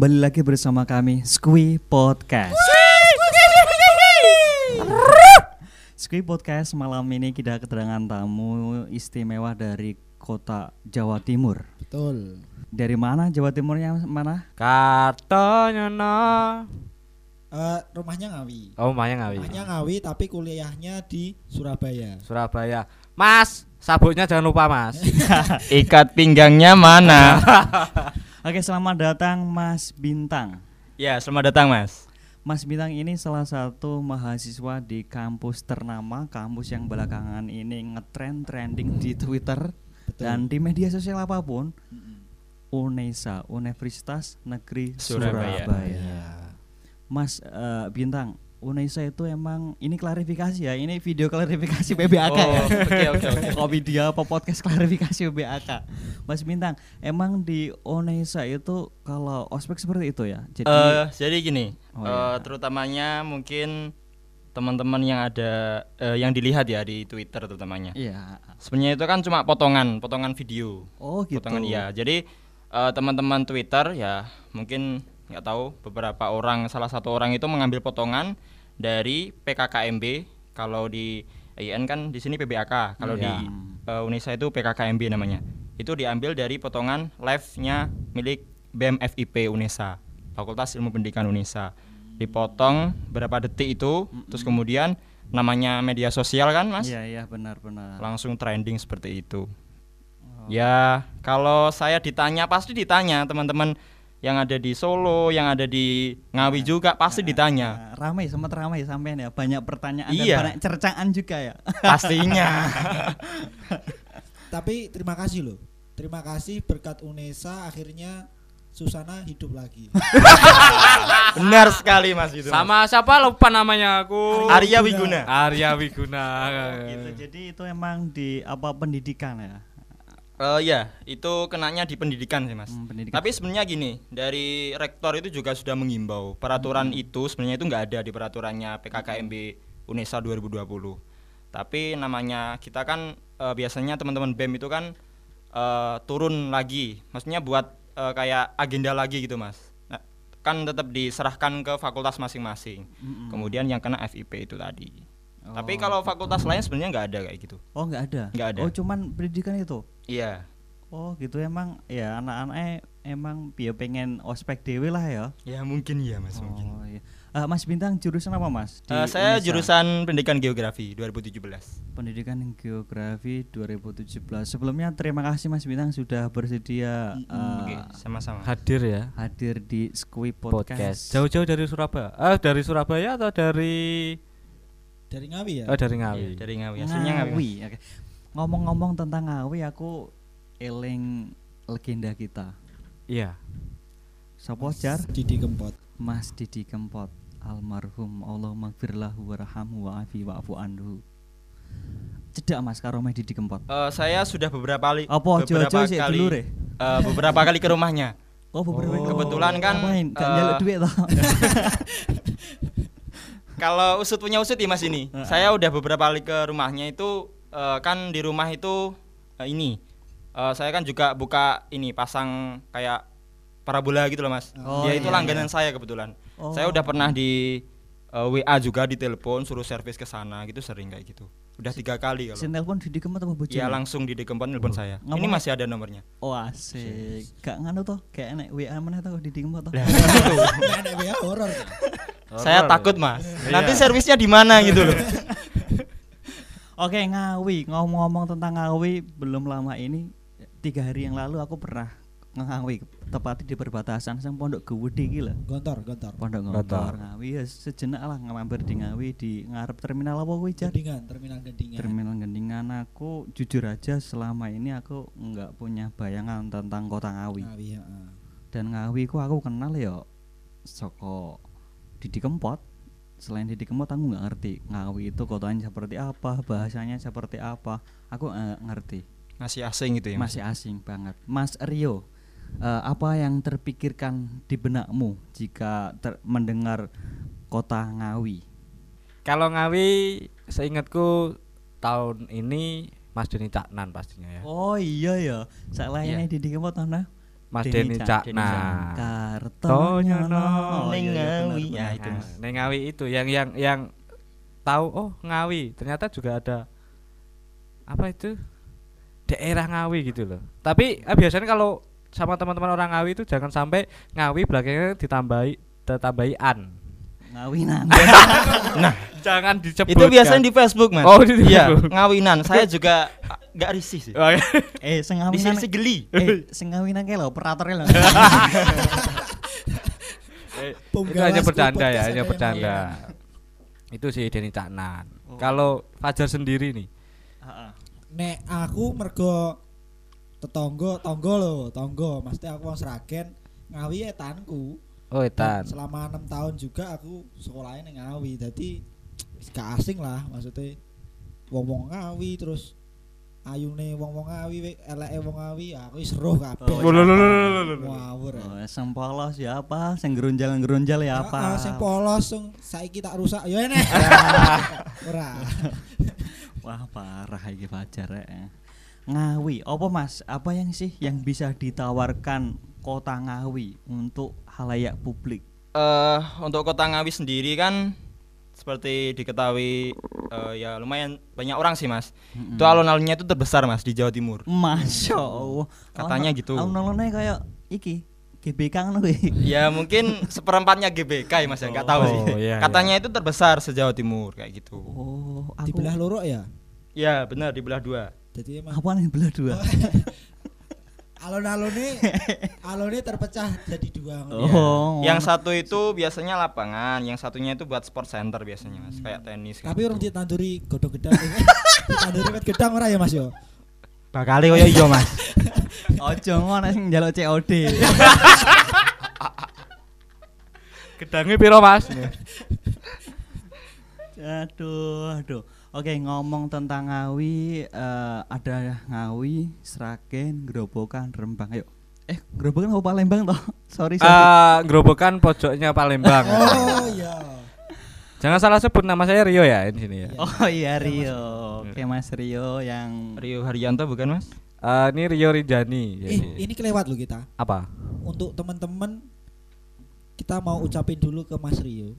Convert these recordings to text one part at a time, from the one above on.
kembali lagi bersama kami Squi Podcast. Squi Podcast malam ini kita kedatangan tamu istimewa dari kota Jawa Timur. Betul. Dari mana Jawa Timurnya mana? Kartonyono. Eh, rumahnya Ngawi. Oh, Maya Ngawi. Rumahnya Ngawi tapi kuliahnya di Surabaya. Surabaya. Mas, sabuknya jangan lupa, Mas. Ikat pinggangnya mana? Oke, selamat datang Mas Bintang. ya, selamat datang Mas. Mas Bintang ini salah satu mahasiswa di kampus ternama, kampus yang belakangan ini ngetrend trending di Twitter Betul. dan di media sosial apa pun. UNESA, Universitas Negeri Surabaya. Surabaya. Mas eh, Bintang, UNESA itu emang ini klarifikasi ya, ini video klarifikasi PBAK ya. Oh, oke, oke, oke. Kopi dia apa podcast klarifikasi PBAK. Mas Bintang, emang di UNESA itu kalau ospek seperti itu ya. Jadi Eh, jadi gini, Oh, iya. terutamanya mungkin teman-teman yang ada eh, yang dilihat ya di Twitter terutamanya. iya. Sebenarnya itu kan cuma potongan, potongan video. Oh gitu. Potongan iya. Jadi eh, teman-teman Twitter ya mungkin nggak tahu beberapa orang salah satu orang itu mengambil potongan dari PKKMB kalau di IN kan di sini PBAK kalau Iya. di eh, Unesa itu PKKMB namanya itu diambil dari potongan live-nya milik BEM FIP Unesa Fakultas Ilmu Pendidikan Unesa dipotong berapa detik itu terus kemudian namanya media sosial kan mas Iya iya benar benar. langsung trending seperti itu Oh. Ya, kalau saya ditanya pasti ditanya teman-teman yang ada di Solo, yang ada di Ngawi juga pasti ditanya. Nah, ramai sempat ramai sampean ya banyak pertanyaan Iya. dan banyak cercaan juga ya. Pastinya. Tapi terima kasih loh. Terima kasih berkat UNESA akhirnya Susana hidup lagi. Benar sekali Mas itu. Sama siapa lupa namanya aku? Arya Wiguna. Arya Wiguna. gitu. Jadi itu emang di apa pendidikan ya. Eh ya, itu kenanya di pendidikan sih, Mas. Hmm, pendidikan. Tapi sebenarnya gini, dari rektor itu juga sudah mengimbau peraturan itu sebenarnya itu nggak ada di peraturannya PKKMB UNESA 2020. Tapi namanya kita kan eh, biasanya teman-teman BEM itu kan eh, turun lagi, maksudnya buat eh, kayak agenda lagi gitu, Mas. Nah, kan tetap diserahkan ke fakultas masing-masing. Mm-mm. Kemudian yang kena FIP itu tadi. Tapi Oh. kalau fakultas lain sebenarnya nggak ada kayak gitu. Oh nggak ada. Nggak ada. Oh cuman pendidikan itu. Iya. Oh gitu emang ya anak-anaknya emang dia pengen ospek dewe lah ya. Ya mungkin ya, Mas, mungkin. Oh iya. Eh, mas Bintang jurusan apa Mas? Di Eh, saya UNESA? jurusan pendidikan geografi 2017. Pendidikan Geografi 2017. Sebelumnya terima kasih Mas Bintang sudah bersedia eh, Oke, sama-sama. Hadir ya. hadir di Squi Podcast. Podcast. Jauh-jauh dari Surabaya. Eh, dari Surabaya atau dari Dari Ngawi ya? Oh, dari Iya, Ngawi. dari Ngawi. Aslinya Ngawi. Ngawi. Oke. Ngomong-ngomong tentang Ngawi, aku eling legenda kita. Iya. Sopo jar? Didi Kempot. Mas Didi Kempot almarhum Allah magfirlahu warhamhu wa'afi wa'fu anhu. Cedak Mas karo Mas Didi Kempot. Eh, saya sudah beberapa kali Apa beberapa sih kali dulur eh, beberapa kali ke rumahnya. Oh, beberapa Oh. Kebetulan kan, Ngapain? Gak eh, duit toh. Kalau usut punya usut ya Mas ini. Heeh. saya udah beberapa kali ke rumahnya itu eh, kan di rumah itu eh, ini eh, saya kan juga buka ini pasang kayak parabola gitu loh Mas. Oh, ya itu iya, langganan iya. saya kebetulan. Oh. Saya udah pernah di eh, WA juga di telepon suruh servis ke sana gitu sering kayak gitu. Udah tiga kali kalau. telepon Didi Kempot apa bojone? Ya langsung di dekempon telepon saya. Ini masih ada nomornya. Oh asik. Gak nganu toh, kayak enek WA mana toh Didi Kempot toh. Lah, itu. Nenek WA horor. saya takut mas. Iya. Nanti servisnya di mana gitu loh. Oke Ngawi ngomong-ngomong tentang Ngawi belum lama ini tiga hari yang lalu aku pernah Ngawi tepatnya di perbatasan sang Pondok Gede gila Gontor, gontor. Pondok Gontor. Gontor Ngawi ya sejenak lah ngamampir di Ngawi di ngarep terminal apa kuwi Jar? Gendingan, terminal Gendingan. Terminal Gendingan aku jujur aja selama ini aku nggak punya bayangan tentang kota Ngawi Ngawi, heeh. dan Ngawi ku aku kenal ya soko Didi Kempot selain Didi Kempot aku nggak ngerti Ngawi itu kotanya seperti apa bahasanya seperti apa aku nggak ngerti Masih asing gitu ya. Mas? masih asing banget Mas Rio eh, apa yang terpikirkan di benakmu jika ter- mendengar kota Ngawi Kalau Ngawi seingatku tahun ini Mas Deni Caknan pastinya ya. oh iya ya saya Iya. Didi Kempot nah Mas Cak- Cakna. Kartonyono. Ning iya, iya, Ngawi. benar, Ya, itu. Nah, Ngawi itu yang yang yang tahu oh Ngawi ternyata juga ada apa itu daerah Ngawi gitu loh. Tapi eh, biasanya kalau sama teman-teman orang Ngawi itu jangan sampai Ngawi belakangnya ditambahi ditambahi an. Ngawinan. Jangan disebut. Itu biasanya di Facebook, Mas. Oh, di Iya, Facebook. ngawinan. Saya juga nggak risih sih. Oh, iya. eh, sing Di ngawinan. sisi geli. Eh, sing ngawinan kae lho, operatornya lho. Eh, itu hanya bercanda ya, hanya bercanda. ngawi. Itu sih Denny Caknan. Oh. Kalau Fajar sendiri nih, Heeh. Nek aku mergo tetangga, tangga lho, tangga. Mesti aku wong Sragen, Ngawi etanku. oh Dan Etan. selama enam tahun juga aku sekolahnya ning Ngawi. Jadi gak asing lah maksudnya wong-wong Ngawi terus ayune wong-wong Ngawi, we- eleke wong Ngawi, aku wis roh kabeh. Oh. Ngawur. ya. Oh, sing polos ya apa? Sing gerunjal-gerunjal ya apa? Heeh, sing polos sing saiki tak rusak ya enek. Ora. Wah, parah iki Fajar eh. Ngawi, apa Mas? Apa yang sih yang bisa ditawarkan kota Ngawi untuk halayak publik? Eh, untuk kota Ngawi sendiri kan seperti diketahui eh, ya lumayan banyak orang sih mas. Mm-mm. Itu alun-alunnya itu terbesar mas di Jawa Timur. Masya Allah. Katanya gitu. Alun-alunnya kayak iki GBK ngono kuwi. ya mungkin seperempatnya GBK ya mas ya nggak tahu sih. Oh, iya, Katanya itu terbesar se Jawa Timur kayak gitu. Oh, Di aku belah loro ya. Ya benar di belah dua. Jadi emang apa nih belah dua? alun-alune alunnya terpecah jadi dua. Oh, Yang satu itu biasanya lapangan, yang satunya itu buat sport center biasanya mas, kayak tenis. kayak Tapi gitu. urung ditanduri gedang. ditanduri wet gedang ora ya Mas yo? bakali koyo iya mas. ojo ngono sing njaluk COD. Gedangnya piro Mas? aduh, aduh. Oke, ngomong tentang Ngawi, eh, ada Ngawi, Sragen, Grobogan, Rembang. Ayo. Eh, Grobogan apa Palembang toh? Sorry, sorry. Eh, gerobokan pojoknya Palembang. Oh iya. Jangan salah sebut nama saya Rio ya di sini ya. Oh iya Rio. Oke, Mas Rio yang Rio Haryanto bukan mas? Eh, ini Rio Rijani. Eh, Jadi- ini kelewat loh kita. apa? Untuk teman-teman kita mau ucapin dulu ke Mas Rio.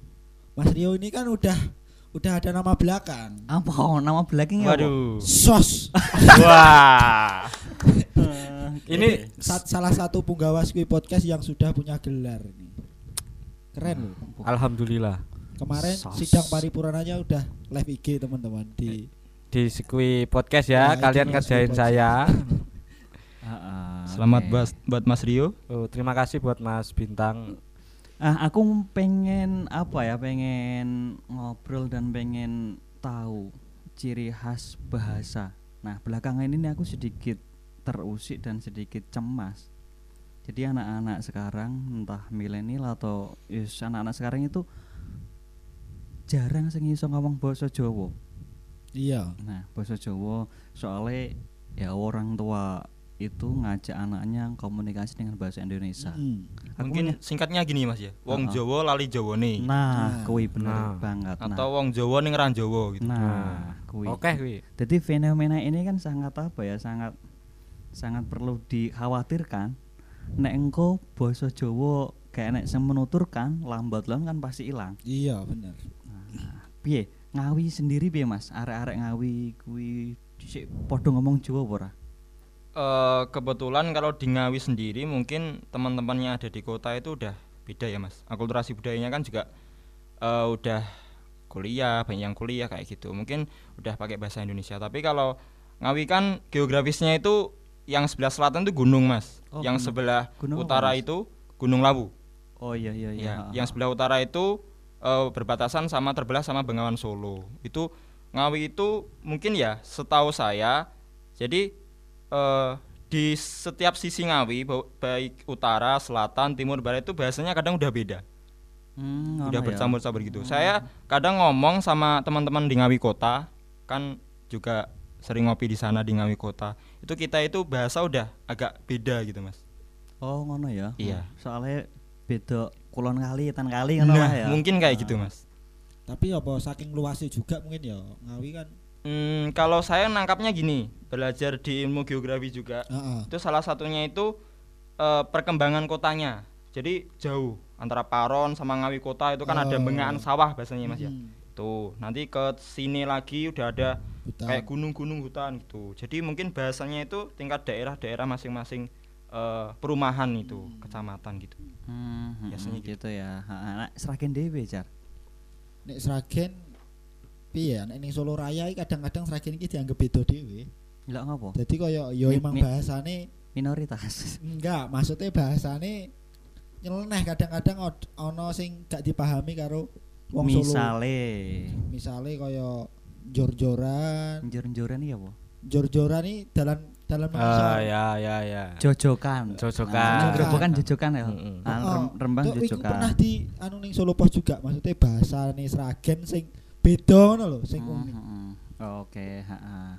Mas Rio ini kan udah udah ada nama belakang. apa nama belakangnya apa? Waduh. Sos. Wah. Eh, Ini Sa- salah satu punggawa Squid Podcast yang sudah punya gelar ini. Keren loh. alhamdulillah Kemarin Sos. sidang paripurnanya udah live IG teman-teman di di Sekui Podcast ya, Nah, kalian ngerjain Sekui saya. Heeh, Selamat oke. buat buat Mas Rio. Oh, terima kasih buat Mas Bintang. Ah, aku pengen apa ya? Pengen ngobrol dan pengen tahu ciri khas bahasa. Nah, belakangan ini aku sedikit terusik dan sedikit cemas. Jadi anak-anak sekarang entah milenial atau yus, anak-anak sekarang itu jarang sing iso ngomong basa Jawa. Iya. Nah, bahasa Jawa soalnya ya orang tua itu ngajak anaknya komunikasi dengan bahasa Indonesia. Mm. Aku Mungkin punya- singkatnya gini mas ya. Wong Heeh. Jawa lali Jawa nih. Nah, Nah. kuwi bener Nah. banget. Nah. Atau wong Jawa ning ran Jawa gitu. Nah, kuwi. Oke, kuwi. Jadi fenomena ini kan sangat apa ya? Sangat sangat perlu dikhawatirkan. Nek engko basa Jawa kayak nek sing menuturkan lambat laun kan pasti hilang. Iya, bener. Nah, piye? Ngawi sendiri piye Mas? Arek-arek Ngawi kuwi dhisik padha ngomong Jawa ora? Eh, kebetulan kalau di Ngawi sendiri mungkin teman-teman yang ada di kota itu udah beda ya mas. Akulturasi budayanya kan juga eh, udah kuliah, banyak yang kuliah kayak gitu. Mungkin udah pakai bahasa Indonesia. Tapi kalau Ngawi kan geografisnya itu yang sebelah selatan itu gunung mas. Oh, yang gunung. sebelah Gunung utara Mas? itu Gunung Lawu. Oh iya iya iya. Ya, yang sebelah utara itu eh, berbatasan sama terbelah sama Bengawan Solo. Itu Ngawi itu mungkin ya setahu saya jadi eh, di setiap sisi Ngawi ba- baik utara, selatan, timur, barat itu bahasanya kadang udah beda. Hmm, udah ya. bercampur-campur gitu. Saya kadang ngomong sama teman-teman di Ngawi Kota kan juga sering ngopi di sana di Ngawi Kota. Itu kita itu bahasa udah agak beda gitu, Mas. Oh ngono ya. Iya. Soalnya beda kulon kali, tan kali ngono Nah, lah ya. mungkin kayak gitu, Mas. Tapi apa saking luasnya juga mungkin ya Ngawi kan. Hmm, kalau saya nangkapnya gini, belajar di ilmu geografi juga. Heeh. Itu salah satunya itu eh, perkembangan kotanya. Jadi jauh antara Paron sama Ngawi kota itu kan ada Oh. bengakan sawah biasanya Mas ya. Hmm, Tuh, nanti ke sini lagi udah ada hutan. kayak gunung-gunung hutan gitu. Jadi mungkin bahasanya itu tingkat daerah-daerah masing-masing eh, perumahan itu, kecamatan gitu. Hmm, Biasanya hmm, gitu ya. Heeh, Nek Sragen dhewe, Jar. nek Sragen piye ya nek ning Solo Raya kadang-kadang Sragen iki dianggap beda dhewe. Lha ngopo? Dadi kaya ya emang mi- bahasane Minoritas. enggak, maksudnya bahasane nyeleneh kadang-kadang od- ana sing gak dipahami karo wong Solo. Misale Misale kaya jor-joran, njur-njuran iki apa? jor-joran iki dalam dalam Ah ya ya ya. Jojokan. Jojokan. Nah, Gerobokan jojokan ya. Ah, rem- rembang jojokan. pernah di anu ning Solo Pos juga, maksudnya bahasane Sragen sing beda ngono lho, sing Hmm, unik. hmm, hmm. Oke, heeh.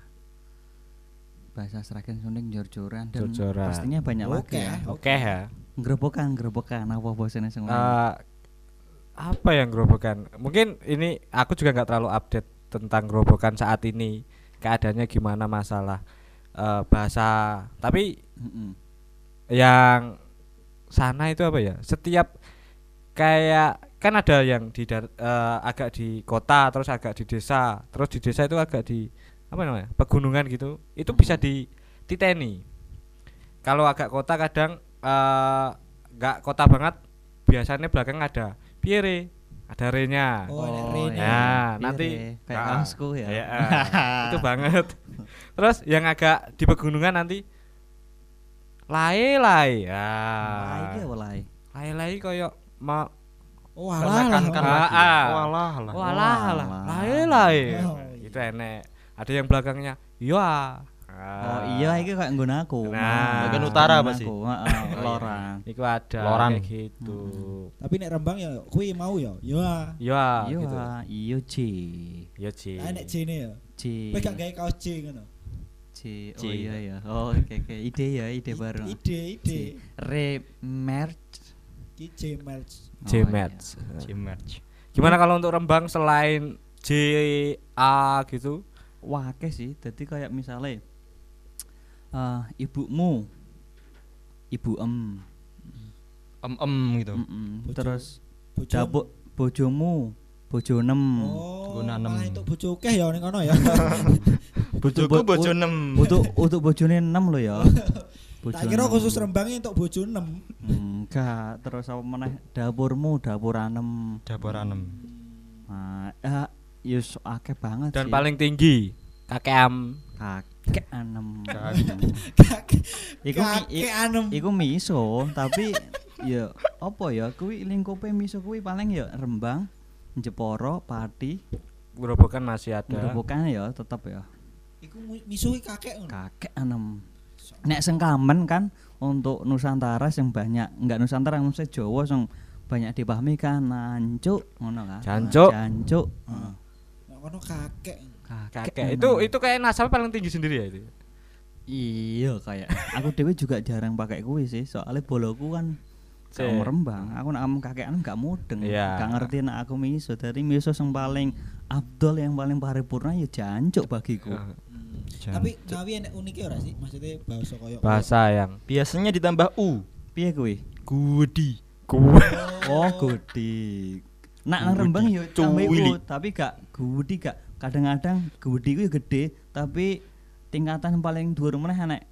Bahasa Sragen Sunding jor-joran dan Jor-joran. pastinya banyak lagi Oke, ya. Oke ya. Gerobokan, gerobokan apa bahasanya sing? Eh, apa yang gerobokan? Mungkin ini aku juga nggak terlalu update tentang gerobokan saat ini keadaannya gimana masalah eh, bahasa. Tapi Mm-mm. yang sana itu apa ya? Setiap kayak kan ada yang di dar- eh, agak di kota, terus agak di desa, terus di desa itu agak di apa namanya? pegunungan gitu. Itu bisa di titeni. Kalau agak kota kadang eh, nggak kota banget, biasanya belakang ada piere, ada renya. Oh, Oh, ya. Nah, nanti kayak Ah, kaosku ya. ah, itu banget. Terus yang agak di pegunungan nanti lae-lae. Ya. Lai iki apa lai? Lae-lae koyo Oh, alah. Menekankan lah. lagi. Ah, ah. Walah lah. walah lah, Walah. lae-lae. Oh, Itu enek. Ada yang belakangnya, iya. Oh iya iki kayak nggon aku. Nah. Bagian utara apa sih? Heeh, loran. Iku ada Loran. kayak gitu. Tapi nek Rembang ya kuwi mau ya. Ya. Iya, Iya, gitu. iya C. Iya, Ci. Ah nek J ne ya. C. Kowe gak gawe kaos J ngono. C. C. Oh iya ya. Oh, oke oke. Ide ya, ide baru. Ide, ide. Re merch. Ki J merch. J Oh, match. G-Merch. Gimana kalau untuk Rembang selain J A gitu? Wah, akeh sih. Jadi kayak misalnya eh ibumu ibu em Em-em gitu. Mm-mm. Bojo- terus Bojo. dapuk bojomu bojo nem Oh, Guna nem. malah entuk bojo akeh ya ning kono ya. Bojoku bo- bojo nem. untuk untuk bojone enam lo ya Bojo Tak kira khusus Rembangnya entuk bojo 6. enggak terus apa meneh? Dapurmu dapur anem. Dapur anem. nah ya yus akeh banget Dan sih. paling tinggi KKM kakek anem. Kakek iku kakek anem. iku miso tapi ya apa ya? Kuwi lingkupe miso kuwi paling ya Rembang Jeporo Pati Gerobokan masih ada. Gerobokan ya tetep ya. Iku misuhi kakek kakek anem nek sengkamen kan untuk Nusantara yang banyak enggak Nusantara maksudnya Jawa yang banyak dipahami kan nancuk ngono kan Jancuk. jancuk Heeh. Nek kono kakek. Kakek itu itu kayak nasabnya paling tinggi sendiri ya itu. iya kayak aku dewe juga jarang pakai kuwi sih soalnya boloku kan. Gak rembang, aku nak kakek gak mudeng, Iya. gak ngerti nak aku miso dari miso yang paling abdol yang paling paripurna ya jancuk bagiku. Iya. Tapi Ngawi enek unike ora sih? Maksudnya bahasa koyo Bahasa yang Biasanya ditambah u. Piye kuwi? Gudi. kuat. Oh, gudi. Nak nang Rembang yo tambah. U, tapi gak gudi gak. Kadang-kadang gudi yo gede, tapi tingkatan paling dhuwur meneh enek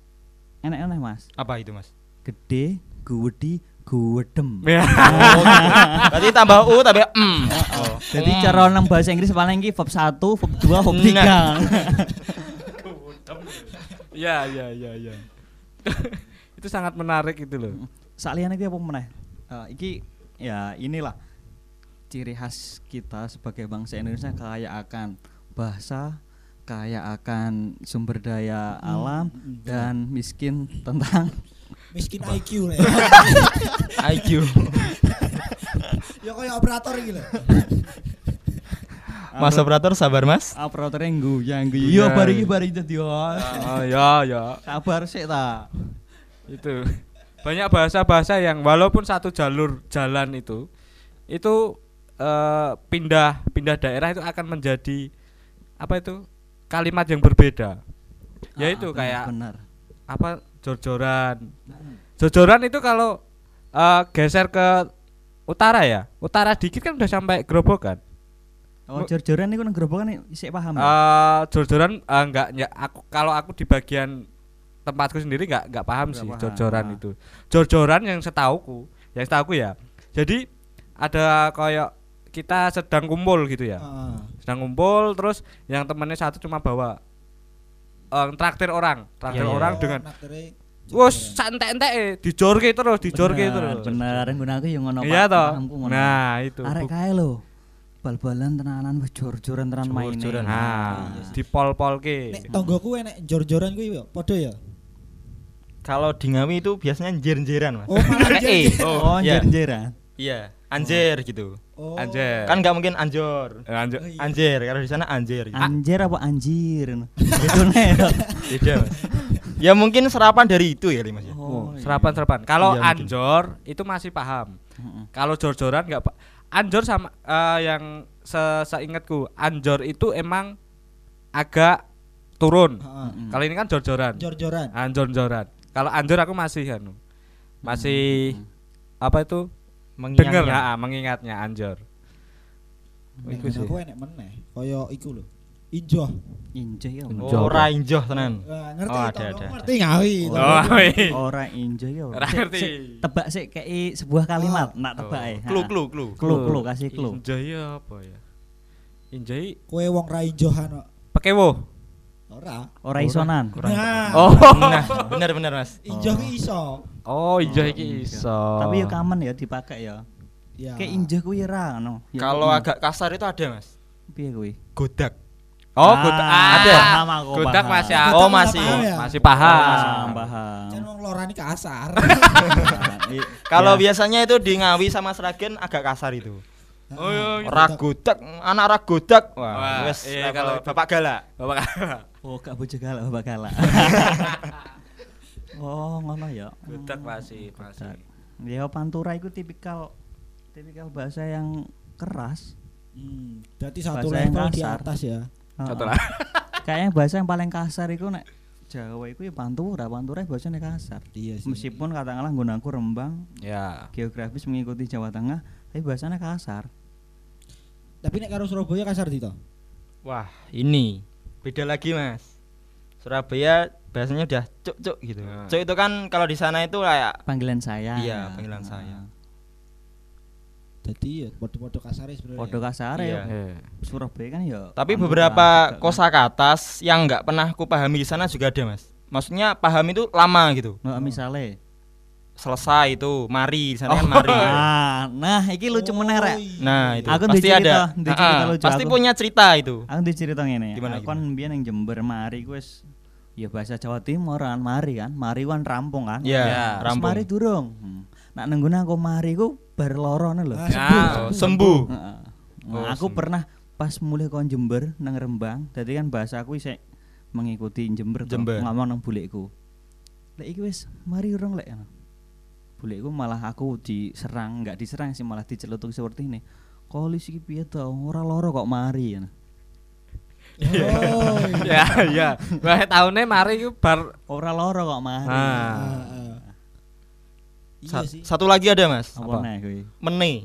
enek enek Mas. Apa itu, Mas? Gede, gudi, gudem. Ya. Oh, Berarti tambah u tambah em. Oh. Jadi cara nang bahasa Inggris paling iki verb 1, verb 2, verb 3. Ya ya ya ya. itu sangat menarik itu loh. Saliyane iki apa meneh? Eh, iki ya inilah ciri khas kita sebagai bangsa Indonesia kaya akan bahasa, kaya akan sumber daya alam hmm, dan miskin tentang miskin IQ lah. IQ. ya koyo operator iki lho. Mas operator sabar, Mas. operatornya guyang guyu. Yo Guyang. bari iki bari dadi yo. Oh ya ya. Sabar sik ta. itu banyak bahasa-bahasa yang walaupun satu jalur jalan itu itu eh, pindah pindah daerah itu akan menjadi apa itu kalimat yang berbeda Ah, yaitu kayak benar. apa jor-joran Jojoran itu kalau eh, geser ke utara ya, utara dikit kan udah sampai gerobokan. Oh, jor-joran iku nang gerobokan isih paham. ya? Eh jojoran eh, enggak ya aku kalau aku di bagian tempatku sendiri enggak enggak paham Nggak sih paham. jojoran Ah. itu. Jojoran yang setauku, yang setauku ya. Jadi ada kayak kita sedang kumpul gitu ya. Heeh. Sedang kumpul terus yang temennya satu cuma bawa eh, traktir orang, traktir Iya, iya. orang Oh, dengan naktere Wes jojoran. santai-entek dijorke terus, dijorke Bener, terus. Bener, nggon aku yo ngono Iya Pak, toh. pahamku ngono. Nah, itu. Arek kae lho. Bal-balan tenanan wis jor-joran tenan maine. Jor-joran. Nah, Iya dipol-polke. Nek tonggoku enek jor-joran kuwi yo padha ya. Kalau di Ngawi itu biasanya jer-jeran, Mas. Oh, malah Pakai E. jer- Oh, iya. jer-jeran. Iya, anjir gitu. Oh. Anjir. Kan nggak mungkin anjor. Eh, lanjut. Oh, iya. Anjir, kalau di sana anjir. gitu. Anjir apa anjir? Itu nih. Beda, Mas. Ya mungkin serapan dari itu ya, Mas. ya. Oh, iya. serapan-serapan. Kalau Iya, mungkin. anjor itu masih paham. Kalau jor-joran enggak Pak. Anjor sama eh, yang se seingatku, anjor itu emang agak turun. Kalau ini kan jor-joran. Jor-joran. Anjor-joran. Kalau anjor aku masih anu. Masih apa itu? Mengingatnya. Dengar, ah, mengingatnya anjor. Iku sih. aku enek meneh kaya iku lho. Injo. Injih ya. Injih. Oh, ora injoh tenan. Wah, ngerti Oh, ada, ada, ngerti ngawi. Oh, iya. Ora injih ya. Ora Sik, ngerti. sik, Tebak sih kayak sebuah kalimat, nak tebak Oh. ae. Klu klu klu. Klu klu kasih klu. Injai apa ya? Injai Kowe wong ra injohan kok. pekewo. Ora. Ora isonan. Nah, Oh. Nah, benar benar, Mas. injoh Oh. ki iso. Oh, injai Oh, iki iya. iso. Tapi ya kamen ya dipakai ya. Ya. Kayak injih kuwi ra ngono. Ya, Kalau agak kasar itu ada, Mas. piye kuwi? Godak. Oh, Ah, godak. ada. Paham aku, Godak paham. masih Godak Oh, masih. paham ya? Masih paham. Paham, paham. Wong lorani kasar. I- Kalau ya. biasanya itu di Ngawi sama Sragen agak kasar itu. Oh, iya, gitu. Ragodak, anak ragodak. Wah, Wah, wes iya, kalau Bapak galak. Bapak Oh, gak bojo galak, bapak galak. oh, ngono ya. godak Hmm, masih masih. Ya pantura itu tipikal tipikal bahasa yang keras. Hmm, berarti satu level di atas ya. Heeh. lah. Kayaknya bahasa yang paling kasar itu nek Jawa itu ya pantura, pantura bahasanya kasar. Iya sih. Meskipun katakanlah gunaku Rembang Ya. geografis mengikuti Jawa Tengah, tapi bahasanya kasar. Tapi nek karo Surabaya kasar di to. Wah, ini beda lagi, Mas. Surabaya bahasanya udah cuk cuk gitu. Nah. Cuk itu kan kalau di sana itu kayak Panggilan saya. Iya, panggilan saya. Jadi ya podo-podo kasare sebenarnya. Podo kasar Iya. ya. Surabaya kan ya. Tapi beberapa kosakata yang nggak pernah ku pahami di sana juga ada, Mas. Maksudnya paham itu lama gitu. Nah, misalnya Selesai itu, mari di sana kan Oh. mari. Ah, nah iki lucu meneh rek. iya. Nah, itu Aku pasti cerita, ada. cerita Ah, lucu. pasti Aku- punya cerita itu. Aku dicerita ngene. Gimana, Aku kan biyen ning Jember mari ku wis ya bahasa Jawa Timur kan mari kan. Mari kan rampung kan. Iya, Ya, Terus rampung. mari durung. Hmm. Nak nengguna aku mari ku bar loro lho. Ah, Ya, sembuh, Oh, sembuh. Heeh. Nah, Oh, aku sembuh. pernah pas mulai kon Jember nang Rembang, dadi kan bahasa aku isek mengikuti Jember, toh, Jember. ngomong nang bulekku. Lek iki wis mari urung lek. Bulekku malah aku diserang, enggak diserang sih malah dicelutuk seperti ini. Kolis iki piye to? Ora loro kok mari. Oh. Ya, ya. Wah, tahunnya mari iku bar Ora loro kok mari. Ah. Iya Sa- sih. Satu lagi ada, Mas. Apa? Mene.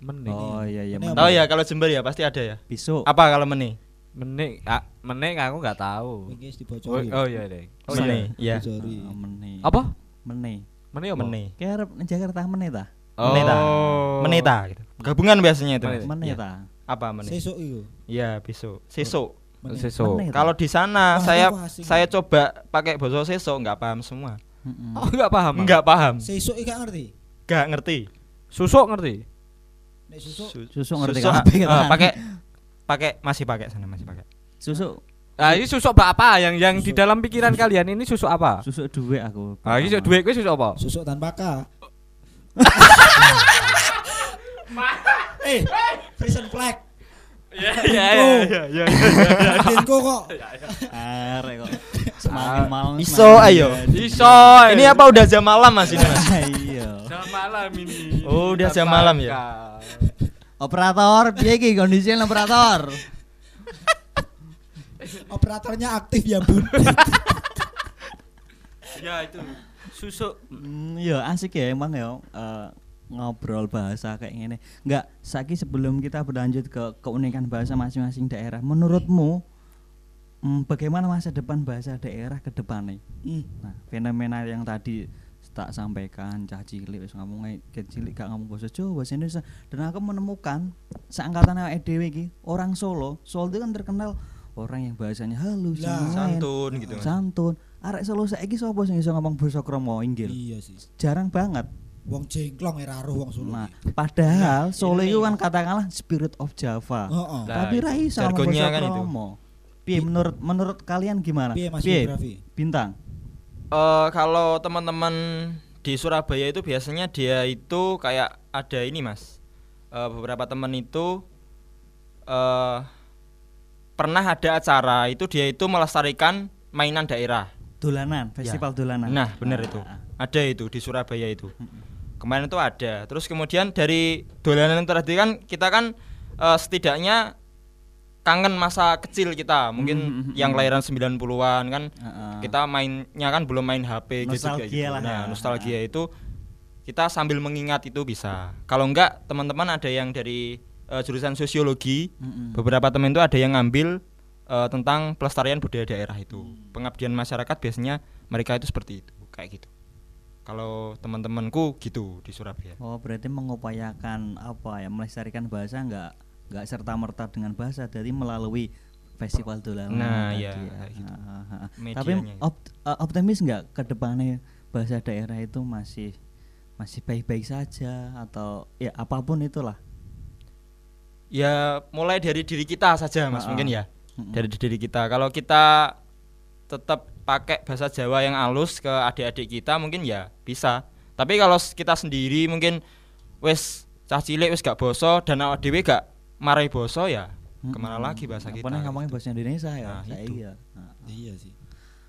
menik. Oh iya iya. Ini meneh. Tahu ya kalau Jember ya pasti ada ya. Besok. Apa kalau mene? Menik, ah, menik aku nggak tahu. Wis Oh, oh iya deh. Oh, mene, iya. Dibocori. Ah, meneh. Apa? Meneh. Menik apa? Mene. Kayak Jakarta meneh ta? Oh. Meneta gitu. Gabungan biasanya itu. Meneh Iya. ta? Apa mene? Sesuk iku. Iya, besok. Sesuk. Meneh. Kalau di sana saya itu saya coba pakai bahasa sesuk nggak paham semua. Heeh. Oh, enggak paham. ah? Nggak paham. Sesuk iki gak ngerti. Nggak ngerti. Susuk ngerti? Nek susuk Su- Susuk ngerti susuk, ah, kan? pakai pakai masih pakai sana masih pakai. Susuk Nah, ini susuk apa yang yang di dalam pikiran kalian ini susuk apa? susuk duwe aku. Ah, ini susuk duit kuwi susuk apa? susuk tanpa K. eh, prison flag. Iya, iya, iya, iya. Adinku kok. Arek kok. Semakin malam. Iso, semakin ayo. Iso. Ini apa udah jam malam Mas ini Mas? Iya. Jam malam ini. Oh, udah jam malam ya? Operator, piye iki kondisinya operator? Operatornya aktif ya, Bun. Ya itu. susuk Hmm, ya asik ya emang ya eh, ngobrol bahasa kayak gini. Enggak, Saki sebelum kita berlanjut ke keunikan bahasa masing-masing daerah, menurutmu hmm, bagaimana masa depan bahasa daerah ke depannya? Hmm. Nah, fenomena yang tadi tak sampaikan cah cilik wis ngomong ket cilik gak ngomong bahasa Jawa, bahasa Indonesia dan aku menemukan seangkatan awake dhewe iki orang Solo, Solo itu kan terkenal orang yang bahasanya halus, Lah, lain, Santun gitu Mas. santun. Arek Solo saiki sapa sing iso ngomong basa krama Inggil? Iya sih. Jarang banget. Wong jengklong era roh wong Solo. Nah, padahal Solo ini. itu kan katakanlah spirit of Java. Heeh. Lah, Tapi ra iso basa kan itu. Piye menurut menurut kalian gimana? Piye Mas Piye? Bintang. Eh, kalau teman-teman di Surabaya itu biasanya dia itu kayak ada ini mas Eh, beberapa teman itu eh pernah ada acara itu dia itu melestarikan mainan daerah Dolanan, festival dolanan. nah benar Ah, itu ah, ah. ada itu di Surabaya itu kemarin itu ada terus kemudian dari dolanan itu tadi kan kita kan eh, setidaknya kangen masa kecil kita mungkin Hmm, hmm, yang hmm. kelahiran 90-an kan Heeh. kita mainnya kan belum main HP kayak Nostalgia gitu. lah Nah, ya. nostalgia itu kita sambil mengingat itu bisa. Kalau enggak teman-teman ada yang dari eh, jurusan sosiologi, Mm-mm. beberapa teman itu ada yang ngambil eh, tentang pelestarian budaya daerah itu. Hmm. Pengabdian masyarakat biasanya mereka itu seperti itu, kayak gitu. Kalau teman-temanku gitu di Surabaya. Oh, berarti mengupayakan apa ya melestarikan bahasa enggak enggak serta merta dengan bahasa jadi melalui festival dolanan Nah, ya. gitu. Ah, ah, ah. Tapi itu. opt- eh, optimis enggak ke depannya bahasa daerah itu masih masih baik-baik saja atau ya apa pun itulah. Ya mulai dari diri kita saja Mas mungkin ya. Dari diri kita. Kalau kita tetap pakai bahasa Jawa yang halus ke adik-adik kita mungkin ya bisa. Tapi kalau kita sendiri mungkin wes cah cilik wes gak boso dan awak dhewe gak marai boso ya ke mana Mm-mm. lagi bahasa kita. nih ngomongin bahasa Indonesia ya? Nah, saya iya. Nah, Iya sih.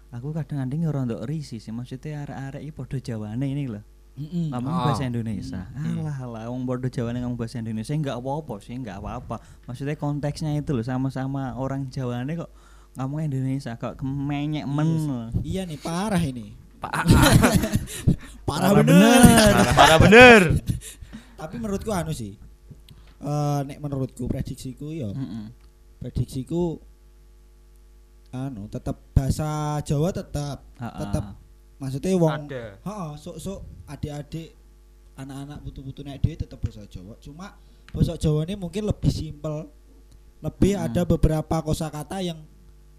aku kadang-kadang rondok risi sih maksudnya arek-arek iki padha Jawane ini loh. Mm-mm. ngomong Ah. bahasa Indonesia. Hmm. Alah alah wong padha Jawane ngomong bahasa Indonesia enggak apa-apa sih, enggak apa-apa. Maksudnya konteksnya itu loh sama-sama orang Jawane kok ngomong Indonesia kok kemenyek men. Iya nih parah ini. Pak Parah, Parah bener. Parah bener. Tapi menurutku anu sih. Eh nek menurutku prediksiku yo, Mm-mm. prediksiku anu tetap bahasa Jawa tetap tetap maksudnya wong Ada. heeh sok-sok adik-adik anak-anak putu-putu nek dhewe tetap bahasa Jawa cuma bahasa Jawa ini mungkin lebih simpel lebih Hmm. ada beberapa kosakata yang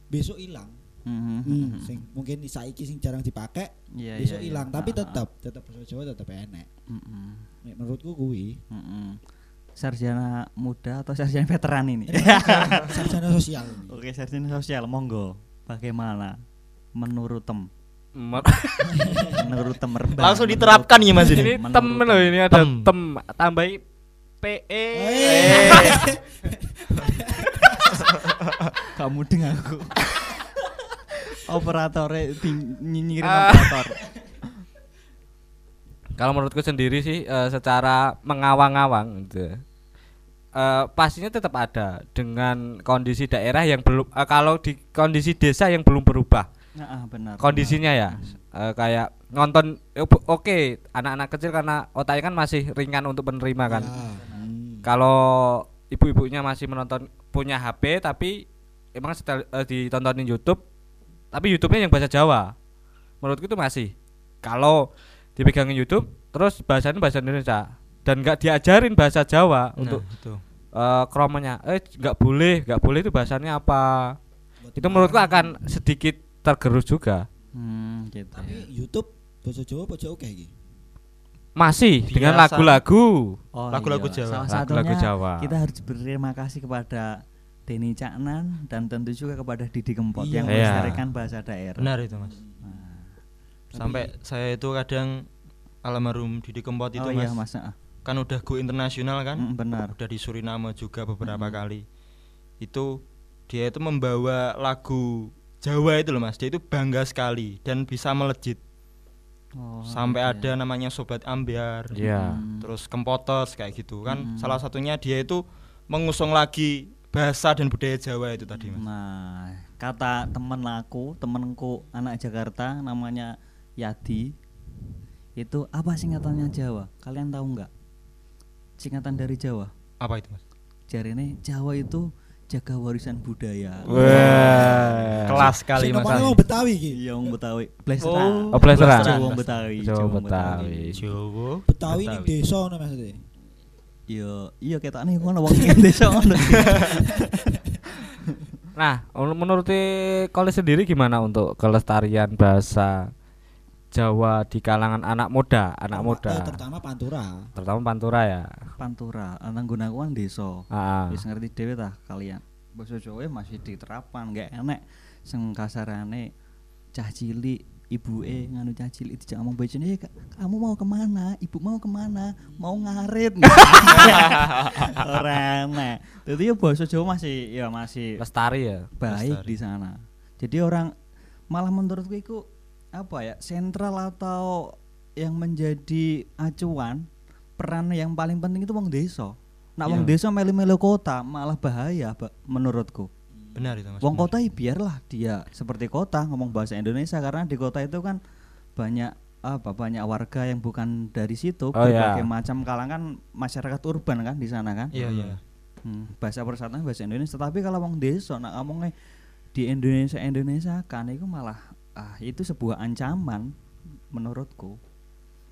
besok hilang Mhm. hmm, sing mungkin saiki sing jarang dipakai Iya, besok iya, hilang tapi Ha-ha. tetap tetap bahasa Jawa tetap enek Mm-mm. nek menurutku kuwi Mm-mm. Sarjana muda atau sarjana veteran ini? sarjana sosial ini. Oke, sarjana sosial monggo. Bagaimana? Menurut tem, menurut tem Rembang, Langsung diterapkan ya Mas ini tem loh ini ada Tem. tem tambahi PE Eh. kamu dengan aku operatornya nyinyirin Ah. operator Kalau menurutku sendiri sih eh, secara mengawang-awang gitu. eh, pastinya tetap ada dengan kondisi daerah yang belum eh, kalau di kondisi desa yang belum berubah. Nah, ah, benar kondisinya ya Eh, kayak nonton oke anak-anak kecil karena otaknya kan masih ringan untuk menerima kan. Ya, hmm. kalau ibu-ibunya masih menonton punya HP tapi emang setel, eh, ditontonin YouTube tapi YouTube-nya yang bahasa Jawa. Menurutku itu masih. Kalau dipegangin YouTube terus bahasanya bahasa Indonesia dan nggak diajarin bahasa Jawa untuk Nah, itu. eh kromonya eh nggak boleh nggak boleh itu bahasanya apa Buat itu menurutku akan sedikit tergerus juga hmm, gitu tapi ya. YouTube bahasa Jawa apa Jawa kayak gini masih dengan Biasa. lagu-lagu Oh, Lagu-lagu iya. Jawa. Salah Lagu-lagu Jawa. kita harus berterima kasih kepada Denny Caknan dan tentu juga kepada Didi Kempot Iya. yang Iya. melestarikan bahasa daerah. Benar itu Mas. Sampai saya itu kadang almarhum Didi Kempot itu oh Mas. iya Mas. Kan udah go internasional kan? Mm, benar. udah di Suriname juga beberapa Mm-mm. kali itu dia itu membawa lagu Jawa itu loh mas dia itu bangga sekali dan bisa melejit Oh, sampai iya. ada namanya sobat ambiar Iya. Hmm. terus kempotos kayak gitu kan Mm. salah satunya dia itu mengusung lagi bahasa dan budaya Jawa itu tadi mas Nah, kata temen aku, temenku anak Jakarta namanya Yadi. Itu apa singkatannya Jawa? Kalian tahu nggak? Singkatan dari Jawa. Apa itu, Mas? Jarine Jawa itu jaga warisan budaya. Wah. Kelas Sing Mas. ngomongnya wong Betawi iki. Iya, wong Betawi. Blesteran. Oh, Blesteran. Jawa Betawi. Jawa Betawi. Jawa. Betawi ning desa ngono maksudnya. Iya, iya ketane ngono wong desa ngono. Nah, menurut Kole sendiri gimana untuk kelestarian bahasa Jawa di kalangan anak muda, anak Eh, muda, terutama Pantura. terutama Pantura ya. Pantura, aku kan desa. Ah, Wis ngerti dhewe tah kalian. Basa Jawa masih diterapkan, enggak enek sing kasarane cah cilik ibuke nganu cah cilik dijak ngomong bojone "Eh, Kak, kamu mau ke mana ibu mau ke mana mau ngarit ora enek jadi ya bahasa Jawa masih ya masih lestari ya. baik Lestari. di sana jadi orang malah menurutku itu apa ya sentral atau yang menjadi acuan peran yang paling penting itu wong desa nak wong Iya. desa melu-melu kota malah bahaya menurutku Benar itu, Mas. wong benar. kota ya biarlah dia seperti kota ngomong bahasa Indonesia karena di kota itu kan banyak apa banyak warga yang bukan dari situ Oh, iya. berbagai macam kalangan masyarakat urban kan di sana kan Iya, iya. Hmm, bahasa persatuan bahasa Indonesia tapi kalau wong desa nak ngomongnya di Indonesia Indonesia kan itu malah ah itu sebuah ancaman menurutku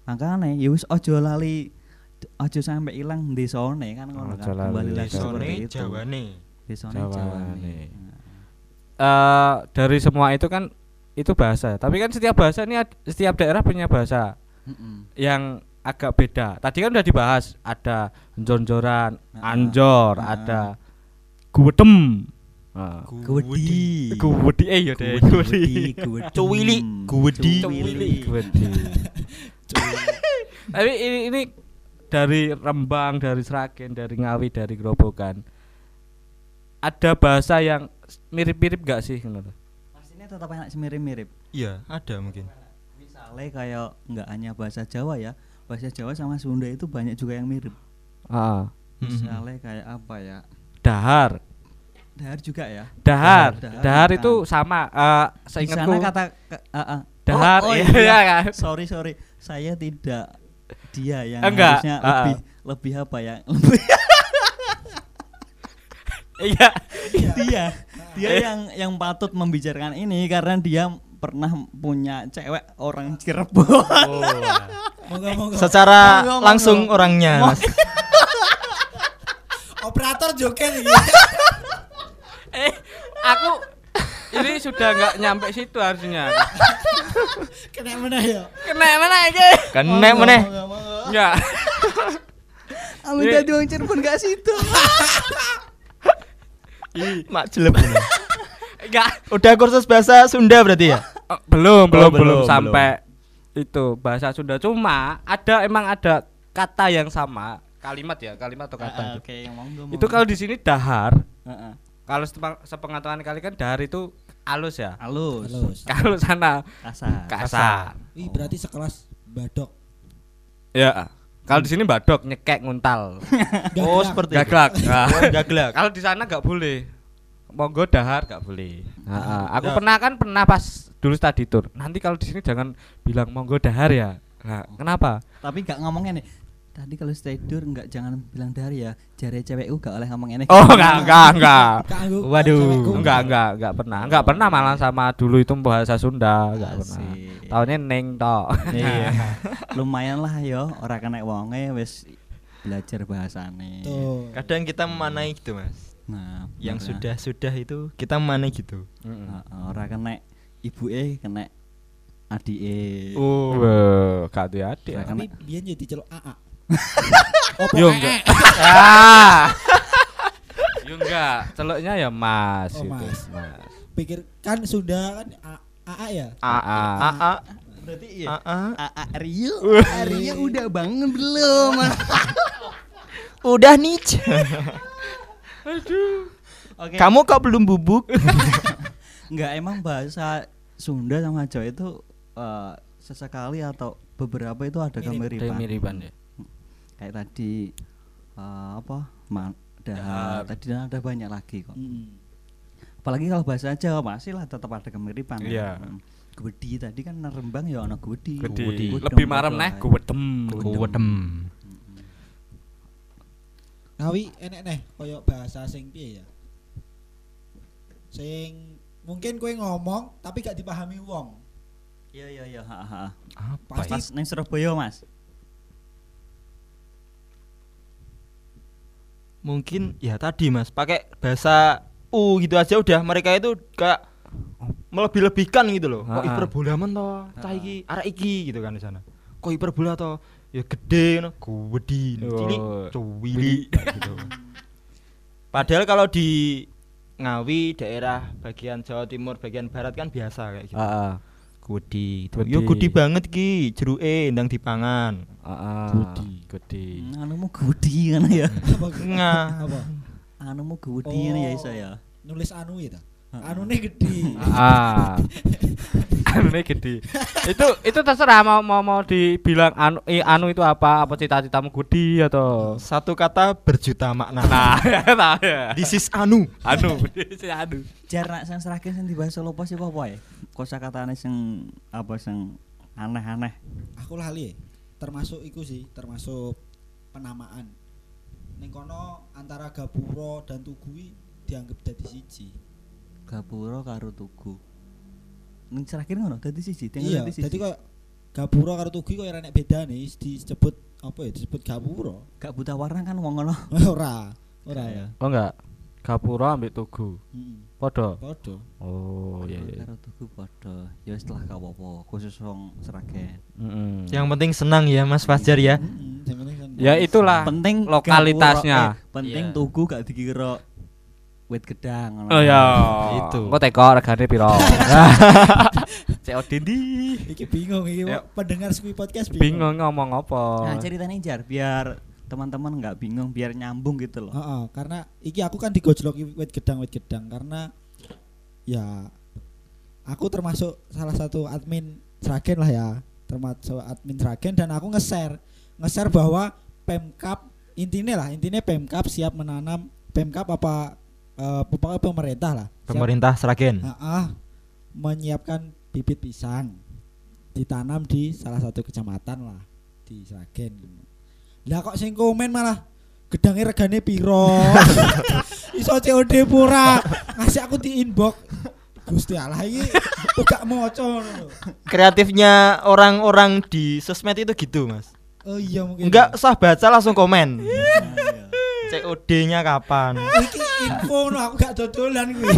makanya ya wis ojo lali ojo sampai hilang desone kan ngono kan lali kembali lagi itu Jawane. desone Jawane. Jawane Eh, dari semua itu kan itu bahasa. Tapi kan setiap bahasa ini setiap daerah punya bahasa Mm-mm. yang agak beda. Tadi kan udah dibahas ada jonjoran, Ah, anjor, ah. ada guwedem. Ah. Gudi. Guwedi eh ya deh, Gudi, gudi. Cuwili, gudi. Cuwili. Guwedi. Tapi ini, ini dari Rembang, dari Sragen, dari Ngawi, dari Grobogan. Ada bahasa yang mirip-mirip gak sih menurut? Pastinya tetap enak mirip-mirip. Iya, ada mungkin. Misalnya kayak nggak hanya bahasa Jawa ya, bahasa Jawa sama Sunda itu banyak juga yang mirip. Ah. Misalnya kayak apa ya? Dahar. Dahar juga ya. Dahar, Dahar, dahar kan. itu sama. eh Di seingatku sana kata ah, ah. dahar, Oh, oh, iya, iya. kan? sorry sorry, saya tidak dia yang Enggak, harusnya ah. lebih lebih apa ya? Lebih Iya. dia dia yang yang patut membicarakan ini karena dia pernah punya cewek orang Cirebon. Monggo monggo. Secara Monggo, langsung monggo. orangnya, Mas. Operator joget iki. eh, aku ini sudah nggak nyampe situ harusnya. Kena meneh ya. Kena mana iki? Kena meneh. Enggak. Amin dadi wong Cirebon gak situ. Mak jelek. Enggak. Udah kursus bahasa Sunda berarti ya? Oh, belum, belum, belum, belum, sampai itu bahasa Sunda. Cuma ada emang ada kata yang sama, kalimat ya, kalimat atau kata. Ah, itu. Oke. Itu kalau di sini dahar, Heeh. Kalau sepeng- sepengetahuan kali kan dahar itu halus ya. halus. Halus. Kalau sana Kasar. kasar. Ih berarti sekelas badok. Ya. Kalau di sini badok nyekek nguntal. Oh, seperti itu. Gaglak. Oh, gaglak. Kalau di sana nggak boleh. Monggo dahar nggak boleh. Nah, aku Ya. pernah kan pernah pas dulu study tour. Nanti kalau di sini jangan bilang monggo dahar ya. Nah, kenapa? Tapi gak ngomongnya nih. Tadi kalau stay tidur enggak jangan bilang dari ya. Jare cewekku gak oleh ngomong ini. Oh, enggak, enggak, enggak. Kanggo Waduh. cewekku. Enggak, enggak, enggak pernah. Enggak pernah malah sama dulu itu bahasa Sunda, enggak pernah. Tahunnya neng tok. Iya. Lumayan lah yo, ora kena wonge wis belajar bahasane. Kadang kita memanai gitu, Mas. Nah, Yang bener. sudah-sudah itu kita memanai gitu. Heeh. Heeh, ora kena ibuke kena adike. Oh. Wah, gak ya. Karena- Tapi biyen jadi celuk AA. Opo Yo AA? enggak. Ah. Yo enggak, celuknya ya Mas Oh, gitu, Mas. Mas. Pikir kan sudah kan A- AA ya. AA. AA. berarti iya. AA. AA Rio, Rio udah bangun belum? Udah nih. Oke. Kamu kok belum bubuk? Enggak emang bahasa Sunda sama Jawa itu eh, sesekali atau beberapa itu ada Mirip. kemiripan. Kemiripan ya. Kayak tadi eh, apa? Man, dahar. Dahar. Tadi ada banyak lagi kok. Mm. Apalagi kalau bahasa Jawa masih lah tetap ada kemiripan. kan. Iya. Hmm. gwedi tadi kan Rembang ya ana gwedi. Gede. Gede. Lebih marem neh guwedem. Kuwedem. Ngawi enek neh koyo bahasa sing piye ya. Sing mungkin kowe ngomong tapi gak dipahami wong. Iya iya iya, ha ha. Apa ya? Pas nang Surabaya, Mas. Mungkin ya tadi Mas, pakai bahasa U gitu aja udah mereka itu gak melebih-lebihkan gitu loh. Kok hiperbola men to, cah iki, arek iki gitu kan di sana. Kok hiperbola to, ya gede no, gede, cuwili kayak gitu. Padahal kalau di Ngawi daerah bagian Jawa Timur bagian barat kan biasa kayak gitu. Heeh. Gudi. Gudi. Yo gudi banget ki, jeruke ndang dipangan. Heeh. Gudi. Gudi. Hmm, Anumu gwedi kan ya. Apa? Nga. Apa? Anumu kan ya Oh. iso ya. Nulis anu ya ta? Anune gede. Ah. Anune gede. itu itu terserah mau mau mau dibilang anu eh, anu itu apa? Apa cita-citamu Gudi atau Satu kata berjuta makna. Nah, ya nah, ya. This is anu. anu, si anu. Jar nak sing serake sing dibahas solo pos iku apa ya? Kosakatane sing apa sing aneh-aneh. Aku lali ya. Termasuk iku sih, termasuk penamaan. Ning kono antara Gapura dan Tugu iki dianggap dadi siji. Gapura karo Tugu. Serake ngono dadi siji, Iya, tinggal dadi siji. dadi koyo Gapura karo Tugu koyo ora nek bedane disebut apa ya disebut Gapura. gak buta warna kan wong ngono. ora, ora ya. Oh enggak. Gapura ambek Tugu. Heeh. Podo. Padha. Oh iya iya. Karo Tugu padha. Ya wis lah gak apa-apa, khusus wong Seragen. Mm-mm. Yang penting senang ya Mas Fajar ya. Heeh, Ya itulah penting lokalitasnya. Gapura- eh, penting Iya. Tugu gak dikira wit gedang ngono. Oh ya. Itu. Engko teko regane piro? COD di. Iki bingung iki pendengar Squee Podcast Bingung ngomong apa. Nah, ceritanya Jar biar teman-teman nggak bingung, biar nyambung gitu loh. Heeh, karena iki aku kan digojloki wit gedang wit gedang karena ya aku termasuk salah satu admin Sragen lah ya, termasuk admin Sragen dan aku nge-share nge-share bahwa Pemkap intinya lah intinya Pemkap siap menanam Pemkap apa pokoknya pemerintah lah Pemerintah Sragen. Heeh, menyiapkan bibit pisang ditanam di salah satu kecamatan lah di Sragen. Lah kok sing komen malah gedangnya regane piro? Iso COD pura ngasih aku di inbox. Gusti Allah iki kok gak moco. Kreatifnya orang-orang di sosmed itu gitu Mas. Oh iya mungkin. Enggak usah baca langsung komen. Nah, iya. COD-nya kapan? Iki info no aku gak dodolan kuwi.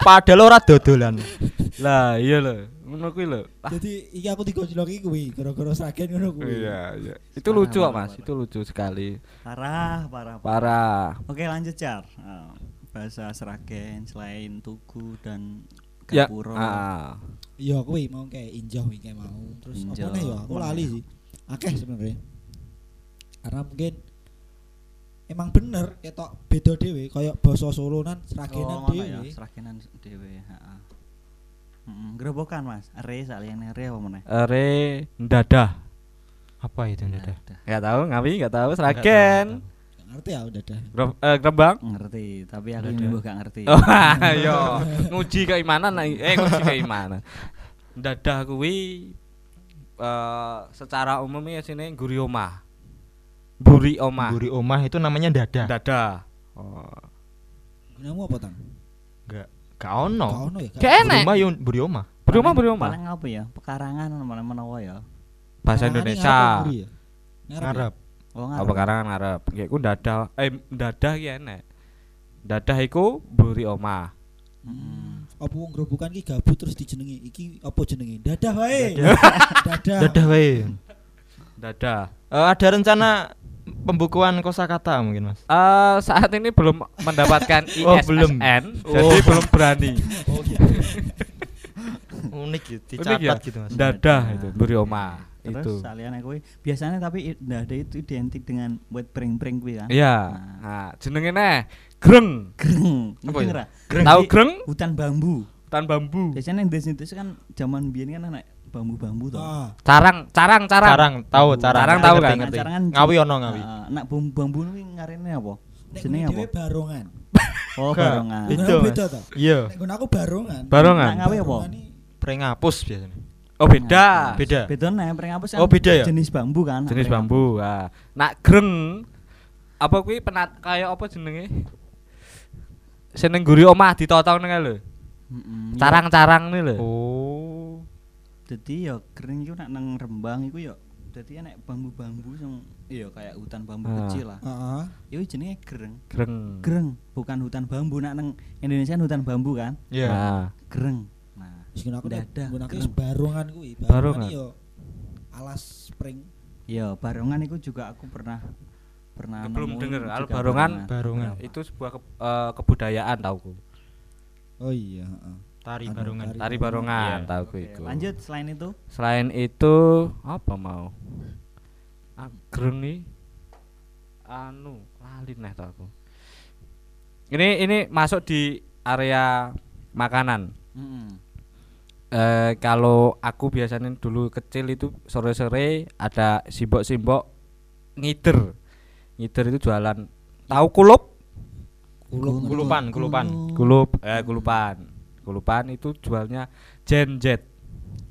Padahal ora dodolan. Lah iya lho. Ngono kuwi lho. Ah, Jadi iki aku digojloki kuwi gara-gara Sragen ngono kuwi. Iya, iya. Itu lucu kok, Mas. Itu lucu sekali. Parah, parah, parah. Parah. Oke, lanjut Jar. Eh, bahasa Seragen selain Tugu dan Ya. Gapura. Ah. Iya kuwi mau kayak injau iki mau. Terus apa nih ya? Aku lali sih. Akeh sebenarnya. Karena mungkin emang bener ketok beda dhewe kayak basa Solonan Sragenan Oh, ngono ya, dhewe. Seragenan dhewe, heeh. Heeh, gerobokan Mas. Re saliyane re apa meneh? Ere ndadah. Apa itu Dada? udah. Enggak tahu, ngawi enggak tahu Sragen. Gak ngerti ya udah dah. Gro- eh, Grembang. Ngerti, tapi aku Udah. nyembuh gak ngerti. Oh, ayo. Nguji keimanan eh nguji keimanan. Ndadah kuwi eh secara umum ya sini guri omah. Buri omah. Buri omah itu namanya dada. Dadah. Oh. Gunamu apa tang? Enggak gak Gak ono. ono ya. Gak Buri enek. omah yo buri omah. Buri omah, buri omah. Paling apa ya? Pekarangan mana menawa ya. Bahasa Indonesia. ya? Ngarep. Oh, Apa ngarep. karangan ngarep. Nggih ku dadah eh dadah ki enek. Dadah iku buri omah. Mm. Apa wong grobokan ki gabut terus dijenengi. Iki apa jenenge? Dadah wae. Dadah. Dadah wae. Dadah. Eh, ada rencana pembukuan kosakata mungkin Mas. Eh saat ini belum mendapatkan Oh, ISSN, belum. jadi belum berani. Oh iya. Unik gitu, Unik ya? dicatat gitu Mas. Dadah itu buri omah. Terus Itu. saliyane kuwi biasanya tapi dada itu identik dengan buat pring-pring kuwi kan. Iya. Nah. Nah, jenenge neh greng. Greng. Apa ya? nggak? Tahu greng? Hutan bambu. Tan bambu. Biasanya yang desa itu kan zaman biyen kan anak bambu-bambu tuh. Ah, Carang, carang, carang. Carang, tahu carang. Carang Ngerti, tahu kan? ngerti. Carang kan Ngawi ono ngawi. Nah, nak bambu-bambu kuwi ngarene apa? Jenenge apa? dhewe barongan. Oh, barongan. Mas. beda to. Iya. Nek aku barongan. Barongan. Nak ngawi apa? Prengapus biasanya. Oh beda. Beda. Beda nih, pring apa sih? Oh, beda ya? Jenis bambu kan. Jenis bambu. Ah. Nak greng apa kuwi penat kayak apa jenenge? Seneng guri omah ditotong nang lho. Carang-carang nih lho. Oh. Jadi ya kering iku nak nang Rembang iku ya dadi enek bambu-bambu sing iya kayak hutan bambu Ah. kecil lah. Heeh. Iku jenenge greng. Greng. Greng, bukan hutan bambu nak nang Indonesia kan hutan bambu kan. Iya. Nah, Greng. Nah, Wis kena aku Dadah, gunake keren. barongan kuwi. Barongan. yo alas spring. iya barongan itu juga aku pernah pernah belum denger al barongan Barongan. itu sebuah ke- eh, kebudayaan tauku. Oh iya, heeh. Tari Anu, barongan. tari. Tari barongan Iya. tauku Oke, iku. lanjut selain itu Selain itu apa mau? Greng nih anu lali neh tau aku. Ini ini masuk di area makanan. Mm-mm. Eh kalau aku biasanya dulu kecil itu sore-sore ada simbok-simbok ngider. Ngider itu jualan tahu kulup? Kulup. Kulupan, kulupan. Kulup, eh kulupan. Kulupan itu jualnya jenjet.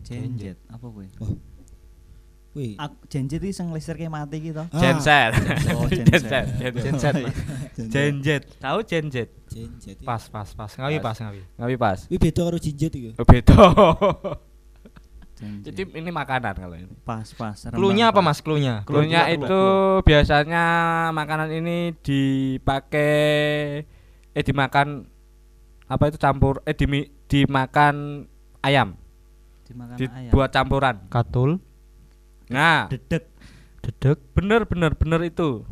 Jenjet apa kuwi? Kuwi. Aku jenjet iki sing listrike mati gitu. Ah, Genset. Oh, Genset. genset. Jenjet. Tahu jenjet? Jenjet. Pas, pas, pas. Ngawi Pas. ngawi. Ngawi pas. Kuwi beda karo jinjet iku. Oh, beda. Jenjet. Jadi ini makanan kalau ini. pas pas. Klunya apa. Mas? Klunya. Klunya itu biasanya makanan ini dipakai eh dimakan apa itu campur eh dimi, dimakan ayam, Dimakan ayam. dibuat campuran. katul, Nah, Dedek. dedek, bener bener bener itu.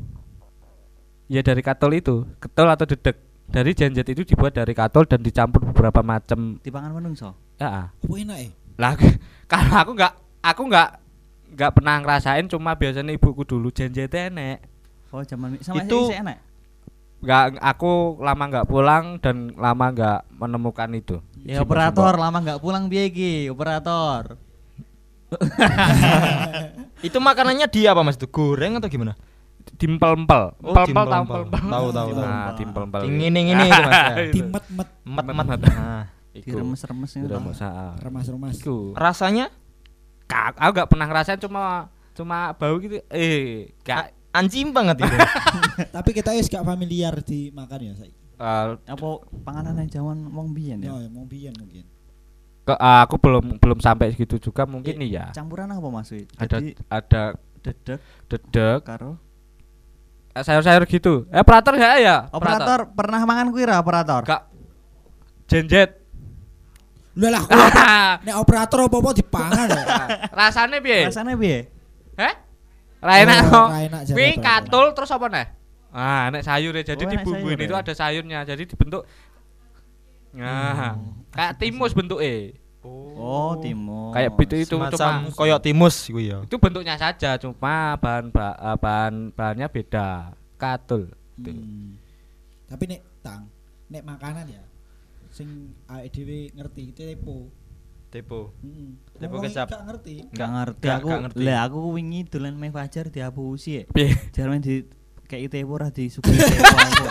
Ya dari katol itu, ketol atau dedek. Dari jenjet itu dibuat dari katol dan dicampur beberapa macam. Dipangan menungso. Ya, Apa enak ya? lah kalau aku nggak aku nggak nggak pernah ngerasain cuma biasanya ibuku dulu jenjet enek. Oh, zaman sama Itu- itu enak. Nggak aku lama nggak pulang dan lama nggak menemukan itu Ya operator lama nggak pulang piye iki? Operator. Itu makanannya dia apa Mas? Itu goreng atau gimana? dimpel-empel Oh, empel-empel tahu empel-empel Tahu, tahu, tahu. nah dimpel-empel Ini ini itu Mas. ya. Dimet-met Met-met. Nah. Iku. Diremes-remes itu. Diremes, ah. remas-remas. Iku. Rasanya Ka- aku nggak pernah ngerasain cuma cuma bau gitu eh gak anjing banget itu. Tapi kita wis gak familiar dimakan ya saiki. eh, Apa panganan zaman wong biyen ya? Ya, mau biyen mungkin. ke, aku belum belum sampai segitu juga mungkin Eh, iya Campuran apa Mas? Ada Jadi ada dedek dedek karo eh, sayur-sayur gitu eh operator ya ya operator pernah mangan kuwi ra operator? gak jenjet Lah lah, kuwi nek operator apa-apa dipangan ya. rasanya piye Rasane piye? Heh? Ra enak Oh, kok. Kuwi katul terus apa nih? Ah, nek sayur ya. Jadi Oh, sayur itu ya? ada sayurnya. Jadi dibentuk Nah, kayak timus bentuknya. Oh, timun. Kayak itu itu cuma koyok timus gue ya. itu bentuknya saja cuma bahan ba- eh, bahan bahannya beda. Katul. Gitu. Hmm. Tapi nek tang, nek makanan ya sing awake dhewe ngerti tepo. Tepo. Heeh. Tepo kecap. Gak ngerti. Gak ngerti Gak- aku. gak ngerti. Lah aku wingi dolan meh Fajar diapusi ya. Jarane di kayak tepo ora disuguhi tepo aku.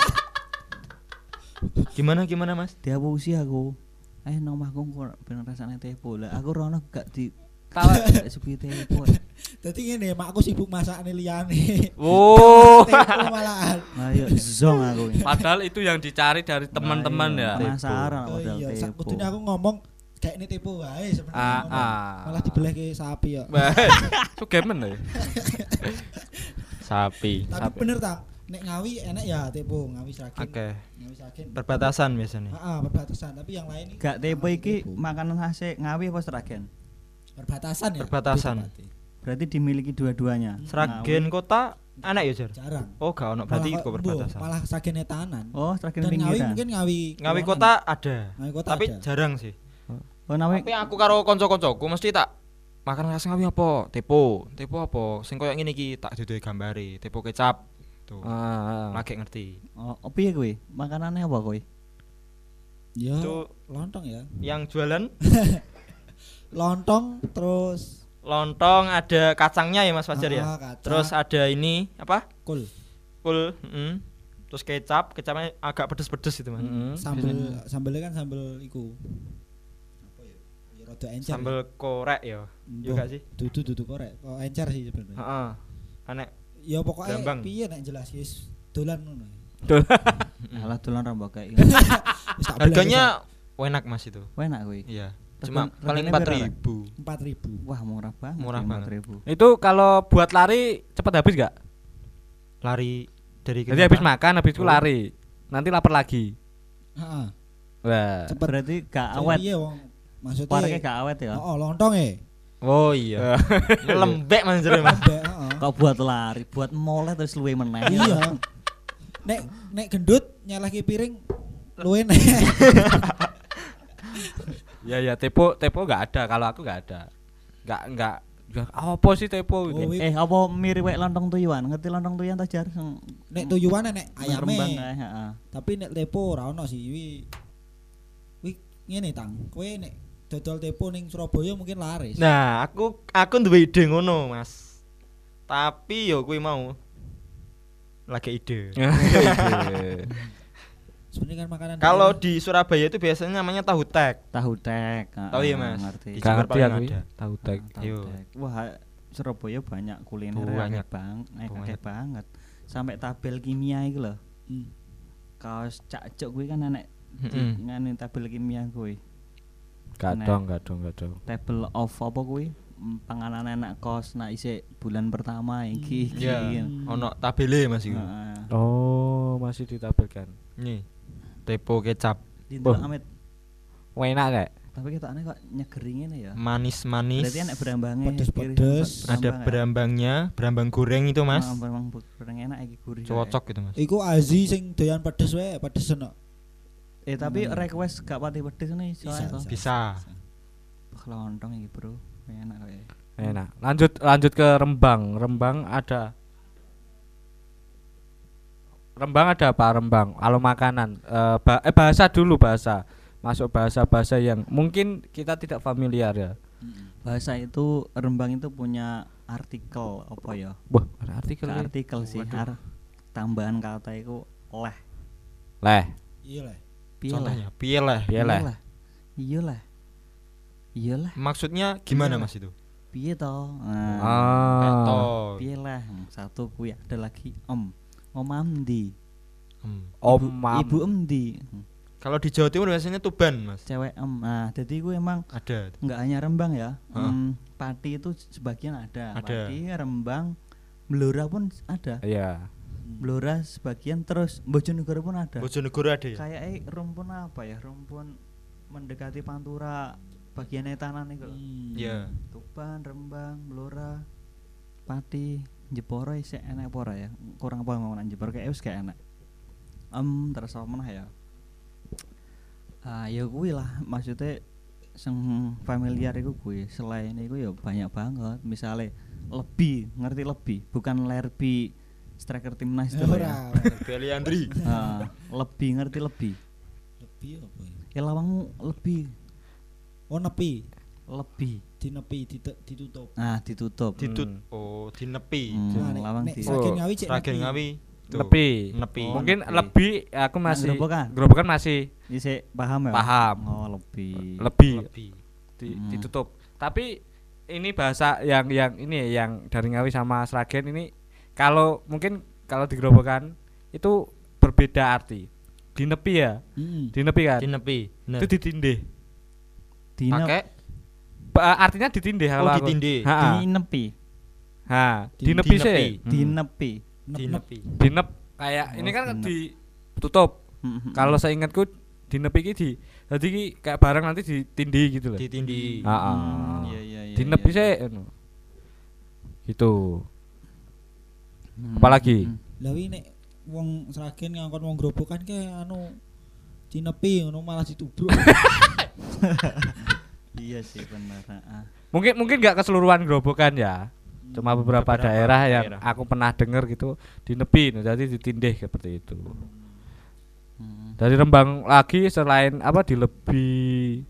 Gimana gimana Mas? Diapusi aku. Eh nang omahku kok ben rasane tepo. Lah aku rono gak di Tahu. gak disuguhi tepo. Dadi ngene, makku sibuk masakane liyane. Oh. Tepo malahan. Nah, yo zong aku. Padahal itu yang dicari dari teman-teman Nah, ya. iya, Penasaran Oh iya, sak tepo. kudune aku ngomong kayak ini tepo wae sebenarnya. Ah, ah. Malah dibelehke sapi ya. Itu gamen ya. Sapi. Tapi Sapi. bener tang, nek ngawi enak ya tepo, ngawi sragen. Oke. Ngawi sragen. Perbatasan biasanya. Heeh, perbatasan, tapi yang lain iki Gak tepo iki Tepo. makanan khas Ngawi apa Sragen? perbatasan ya. Perbatasan. Berarti. Berarti dimiliki dua-duanya. Sragen kota anak ya Jar? Jarang. Oh gak ono berarti Malah itu kok- perbatasan. Malah sragen etanan. Ngawi. Oh, Sragen Dan ngawi pinggiran. mungkin ngawi. Ngawi kota ada. Ngawi kota Tapi ada. jarang sih. Oh, Ngawi. Tapi aku karo kanca-kancaku mesti tak makan khas ngawi apa? Tepo. Tepo apa? Sing koyo ngene iki tak duduhi gambare, tepo kecap. Tuh. Ah, Lagi ngerti. Oh, oh piye kuwi? Makanannya apa kuwi? Ya, Itu lontong ya. yang jualan Lontong terus lontong ada kacangnya ya Mas Fajar ya. Ah, kacang. Terus ada ini apa? kul, Kul, mm. Terus kecap, kecapnya agak pedes-pedes itu Mas. Mm-mm. sambel sambelnya kan sambel iku. Ya? Ya rada encer. Sambel korek ya. Iya gak sih? Dudu dudu korek. Kok encer sih sebenarnya. Heeh. Anek Ya pokoknya piye nek jelas guys. Dolan ngono. Alah dolan rambak kayak Wis tak bilang harganya enak Mas itu. enak kuwi. Iya. Cuma paling regane piro, 4000. 4000. Wah, murah banget. Murah ya, banget. 4.000. Itu kalau buat lari cepat habis gak? Lari dari Jadi habis makan habis itu lari. Nanti lapar lagi. Heeh. Wah. Cepet. Berarti gak awet. Iya wong maksudnya Parknya gak awet ya. Oh, lontong ya. Oh iya. Lembek Mas jare Mas. Kok buat lari, buat moleh terus luwe meneh. Iya. Nek nek gendut nyalahi piring luwe nek. Ya ya tepo tepo nggak ada kalau aku nggak ada. Nggak nggak ya, apa sih tepo Oh, gitu. Eh, apa mirip lontong tuyuan? Ngerti lontong tuyuan ta jar? Nek tuyuan nek ayame. Tapi nek tepo ora ono sih wi. Wi ngene tang. Kowe nek dodol tepo ning Surabaya mungkin laris. Nah, aku aku duwe ide ngono, Mas. Tapi yo kuwi mau lagi ide. Sebenarnya kan makanan Kalau di Surabaya itu biasanya namanya tahu tek. Tahu tek. heeh, Tahu ya, Mas? Ngerti. Di ngerti paling aku. ada. Tahu tek. Tahu Yo. tek. Wah, Surabaya banyak kuliner Banyak. bang, Banyak. banget. Sampai tabel kimia iki lho. Hmm. Kaos cakcuk kuwi kan enek Heeh. ngene tabel kimia kuwi. Gak Nah. dong, gak dong, gak dong. Table of apa kuwi? Panganan enak kos nak isik bulan pertama iki iki. Iya, ono tabele Mas iku. Heeh. Oh, masih ditampilkan. Nih. Tepo kecap, Dindelok Wah. Amit. Enak gak? Tapi ketokane kok nyeger ngene ya. manis-manis. Berarti enak berambangnya. Pedes-pedes. Ada berambangnya, berambang goreng itu, Mas. Berambang berambang enak iki gurih. Cocok gitu, Mas. Iku Azi sing doyan pedes wae, pedes ono. Eh tapi Hmm. request gak pati pedes nih Bisa, soalnya. Bisa. Wah, lontong iki, Bro. Enak kayak. Enak. Lanjut lanjut ke Rembang. Rembang ada Rembang ada apa Rembang? Kalau makanan eh, ba- eh bahasa dulu bahasa. Masuk bahasa-bahasa yang mungkin kita tidak familiar ya. Bahasa itu Rembang itu punya artikel apa ya? Wah, ada artikel artikel sih, har- tambahan kata itu leh. Leh. Iya lah. Piye lah? Contohnya, piye lah. Piye leh? Iya lah. Iya lah. Maksudnya gimana. Mas itu? Piye toh? Nah, Ah. Eto. piye lah? Satu kuwi ada lagi om. Om Amdi. Hmm. Om Ibu- Mam. Ibu Emdi. Kalau di Jawa Timur biasanya Tuban, Mas. Cewek em. Nah, jadi gue emang Ada. nggak hanya Rembang ya. Em, Pati itu sebagian ada. Ada. Pati, Rembang, Blora pun ada. Iya. Blora sebagian terus Bojonegoro pun ada. Bojonegoro ada ya? Kayak eh, rumpun apa ya? Rumpun mendekati Pantura bagian etanan itu. Hmm. Iya. Tuban, Rembang, Blora, Pati, Jeporo isih enak apa ora ya? Kurang apa mau nang Jeporo kayak wis gak enak. Em terus apa meneh ya? Ah ya kuwi lah maksudnya sing familiar iku kuwi. Selain iku ya banyak banget. Misalnya lebih, ngerti lebih, bukan lerbi striker timnas itu ya. Beli Andri. Ah, lebih ngerti lebih. Lebih apa ya? Ya lawangmu lebih, Oh nepi, lebih. dinepi, dite- ditutup. Nah, ditutup. Ditut. Hmm. Oh, dinepi. Hmm, Nah, lawang di Sragen Oh, Ngawi cek Sragen nepi. Ngawi. Nepi. Nepi. Oh, Mungkin nepi. lebih aku masih gerobokan? gerobokan masih Ini paham ya? Paham. Oh, lebih. lebih Lebih. di- Hmm. ditutup. Tapi ini bahasa yang yang ini ya, yang dari Ngawi sama Sragen ini kalau mungkin kalau digerobokan itu berbeda arti. Dinepi ya, Hmm. dinepi kan. Dinepi. Nah. Itu ditindih. Pakai artinya ditindih kalau Oh, ditindih. Ha, ha. dinepi. Ha, Di- dinepi dinepi. sih. Hmm. Dinepi. Nep-nep. Dinepi. Dinep kayak Oh, ini kan ditutup. Mm-mm. Kalau saya ingatku dinepi iki di jadi ki kayak barang nanti ditindih gitu loh. Ditindih. Ah, ah. Hmm, iya, iya, iya, Dinepi iya, sih iya. anu. Gitu. Hmm, Apalagi? hmm. Lah wi nek wong Sragen ngangkon wong grobokan ke anu dinepi ngono malah ditubruk. Iya sih benar. ah. Mungkin mungkin nggak keseluruhan gerobokan ya. Cuma beberapa, Beberapa daerah yang daerah. aku pernah dengar gitu dinepi, jadi ditindih seperti itu. Hmm. Dari Rembang lagi selain apa di lebih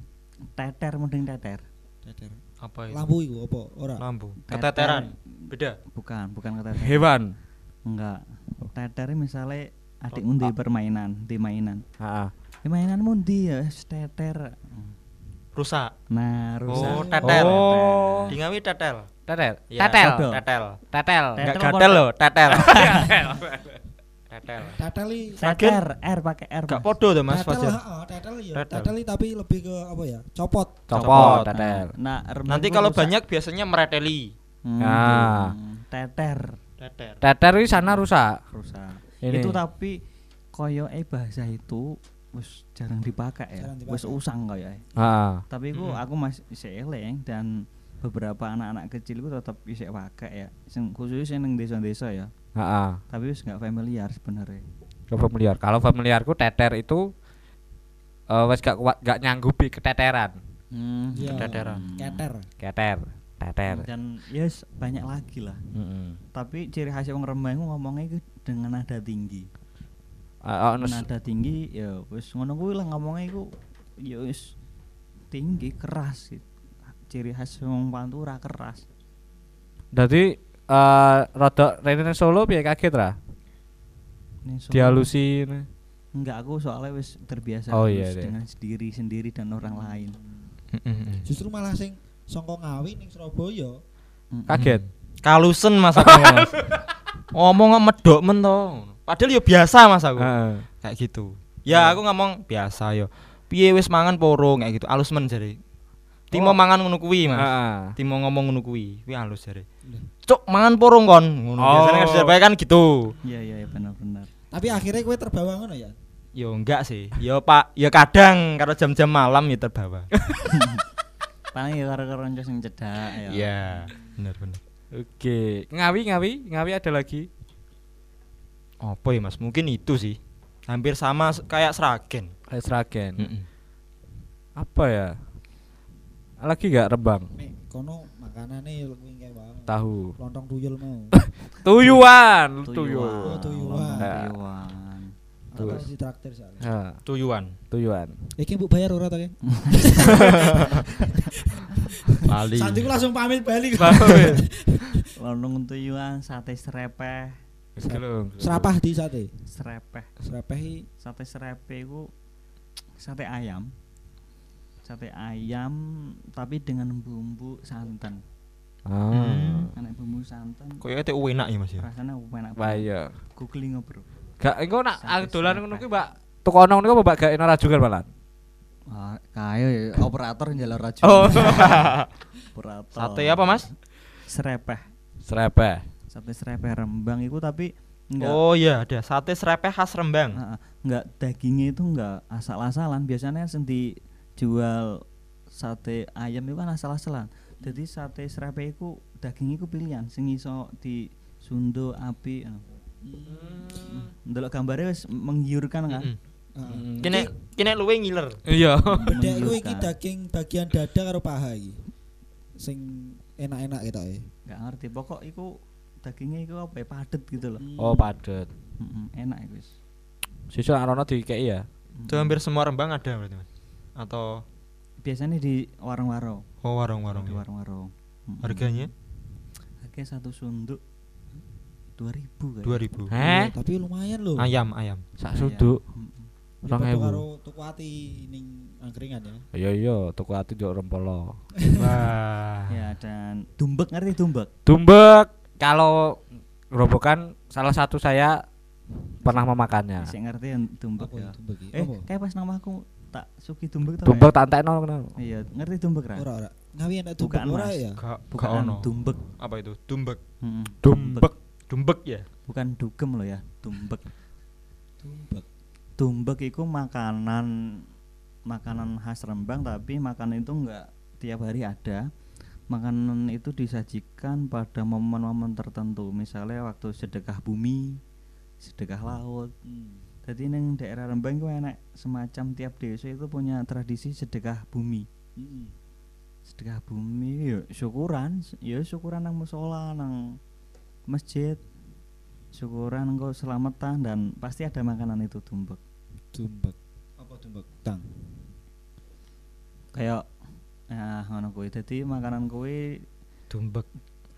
Teter mending teter. Dader. Apa itu? Lampu iku apa? Ora. Lampu. Teter. Keteteran. Beda. Bukan, bukan keteter. hewan. Enggak. Teter misalnya adikmu di permainan, di mainan. Di mainan mundi ya teter. Rusak. Nah, rusak. Oh, tetel. Oh. Di Ngawi tetel. Tetel. Ya, Tetel. Tetel. Tetel. Enggak Tetel gatel loh, tetel. Tetel. Teteli Teter, R pakai R. Gak Mas. podo tuh Mas tetel, Fajar. heeh, tetel ya. Tetel. Teteli tapi lebih ke apa ya? Copot. Copot. Tetel. Nah, Nanti kalau rusak. banyak biasanya mereteli. Hmm, Nah. teter Tetel. Tetel itu sana rusak. rusak. Ini. Itu tapi koyo eh bahasa itu wis jarang dipakai ya. Jarang Wis usang koyo. Heeh. Tapi ku Mm-mm. aku masih isih eleng dan beberapa anak-anak kecil ku tetap isih pakai ya. Sing khusus yang nang desa-desa ya. Heeh. Tapi wis nggak familiar sebenarnya. Ke familiar. Kalau familiarku teter itu eh wes gak kuat gak nyanggupi keteteran. Hmm, Iya. Keteteran. Keter. Keter. Teter. Dan yes banyak lagi lah. Heeh. Tapi ciri khas wong Rembang ngomongnya itu dengan nada tinggi. Oh, nes- Nada tinggi ya wis ngono kuwi lah ngomongnya iku ya wis tinggi keras gitu. Ciri khas wong Pantura keras. Dadi eh rada rene Solo piye kaget ra? Solo- Dialusi ini. Enggak aku soalnya wis terbiasa Oh, iya, iya. dengan sendiri sendiri dan orang lain. Justru malah sing songko ngawi ning Surabaya. Kaget. Kalusen Mas aku Mas. Ngomong medok men to. Padahal ya biasa Mas aku. Heeh. Kayak gitu. Ya aku ngomong biasa yo. Piye wis mangan poro kayak gitu. Alus men jare. Timo Oh. mangan ngono kuwi Mas. Heeh. Timo ngomong ngono kuwi. Kuwi halus jare. Cuk, mangan poro kon. Ngono Oh. biasanya kan Surabaya kan gitu. Iya iya iya, benar-benar. Tapi akhirnya kowe terbawa ngono ya. Yo enggak sih. Yo Pak, yo kadang kalau jam-jam malam ya terbawa. Paling ya karo-karo kanca sing cedak ya. Iya, bener bener. Oke, ngawi ngawi ngawi ada lagi. Apa ya Mas? Mungkin itu sih. Hampir sama kayak Sragen. Kayak Sragen. Mm-mm. Apa ya? Lagi gak rebang? Nek kono makanane kuwi kayak wae. Tahu. Lontong tuyul mau. Tuyuan, tuyul. Tuyuan. Oh, tuyuan. Tuyuan. Terus. di traktir soalnya. Ha, Tuyuan. tuyuan. Iki mbok bayar ora ta, Keng? Lali. Santi ku langsung pamit balik. Lontong tuyuan, sate serepeh, Serapah di sate. serepeh. Serapah i Sate serepeh itu sate ayam. Sate ayam tapi dengan bumbu santan. Ah. Enak bumbu santan. Kayaknya teh enak ya Mas ya. Rasanya enak. Wah iya. Googling bro. Gak engko nak Sate dolan ngono kuwi, Mbak. Tukono niku apa Mbak gak eno rajukan malah. Ah, kaya ya operator njalur racun. Oh. operator. Sate apa Mas? Serepeh. Serepeh. Sate serepeh Rembang itu tapi enggak Oh iya, ada sate serepeh khas Rembang. Ah. enggak dagingnya itu enggak asal-asalan. Biasanya yang dijual sate ayam itu kan asal-asalan. Jadi sate serepeh itu dagingnya itu pilihan sing iso di sundo api. anu. Ndelok gambarnya wis menggiurkan kan. Mm. Kene kene luwe ngiler. Iya. Bedek iku iki daging bagian dada karo paha iki. Sing enak-enak gitu ya. Enggak ngerti pokok itu dagingnya itu apa ya padet gitu loh. Oh, padet. Mm-mm, enak itu. wis. Siswa arono dikei ya. Itu hampir semua Rembang ada berarti Mas. Atau Biasanya di warung-warung. oh warung-warung. Di ya. warung-warung. Harganya Harganya satu sunduk 2000 kayak. 2000. Heh? Iya, Tapi lumayan loh. Ayam, ayam. Sak suduk. Mm-mm. Ya, Rong padha ewu. karo tuku ati ning angkringan ya. Iya iya, tuku ati njuk rempolo. Wah. Ya dan dumbek ngerti dumbek? Tumbek kalau gerobokan salah satu saya pernah memakannya. Saya ngerti yang dumbek Apa ya. itu bagi? Eh, Apa? kayak pas nama aku tak suki dumbek tau Tumbek ya? tak entekno kenal. Iya, ngerti dumbek ra? Ora ora. Ngawi enak tumbek ora ya. Bukan dumbek. Apa itu? Dumbek. Mm-mm. Dumbek. Dumbek ya. Bukan dugem loh ya, dumbek. Tumbek. Dumbek itu makanan makanan khas Rembang tapi makanan itu enggak tiap hari ada. Makanan itu disajikan pada momen-momen tertentu, misalnya waktu sedekah bumi, sedekah laut. Hmm. Jadi neng daerah Rembang itu enak semacam tiap desa itu punya tradisi sedekah bumi. Mm-mm. Sedekah bumi ya syukuran, ya syukuran nang musola, nang masjid. Syukuran engkau selamatan dan pasti ada makanan itu tumbek. Tumbek. Apa tumbek? Tang. Kayak ya ngono kuwi. Dadi makanan kuwi Dumbek.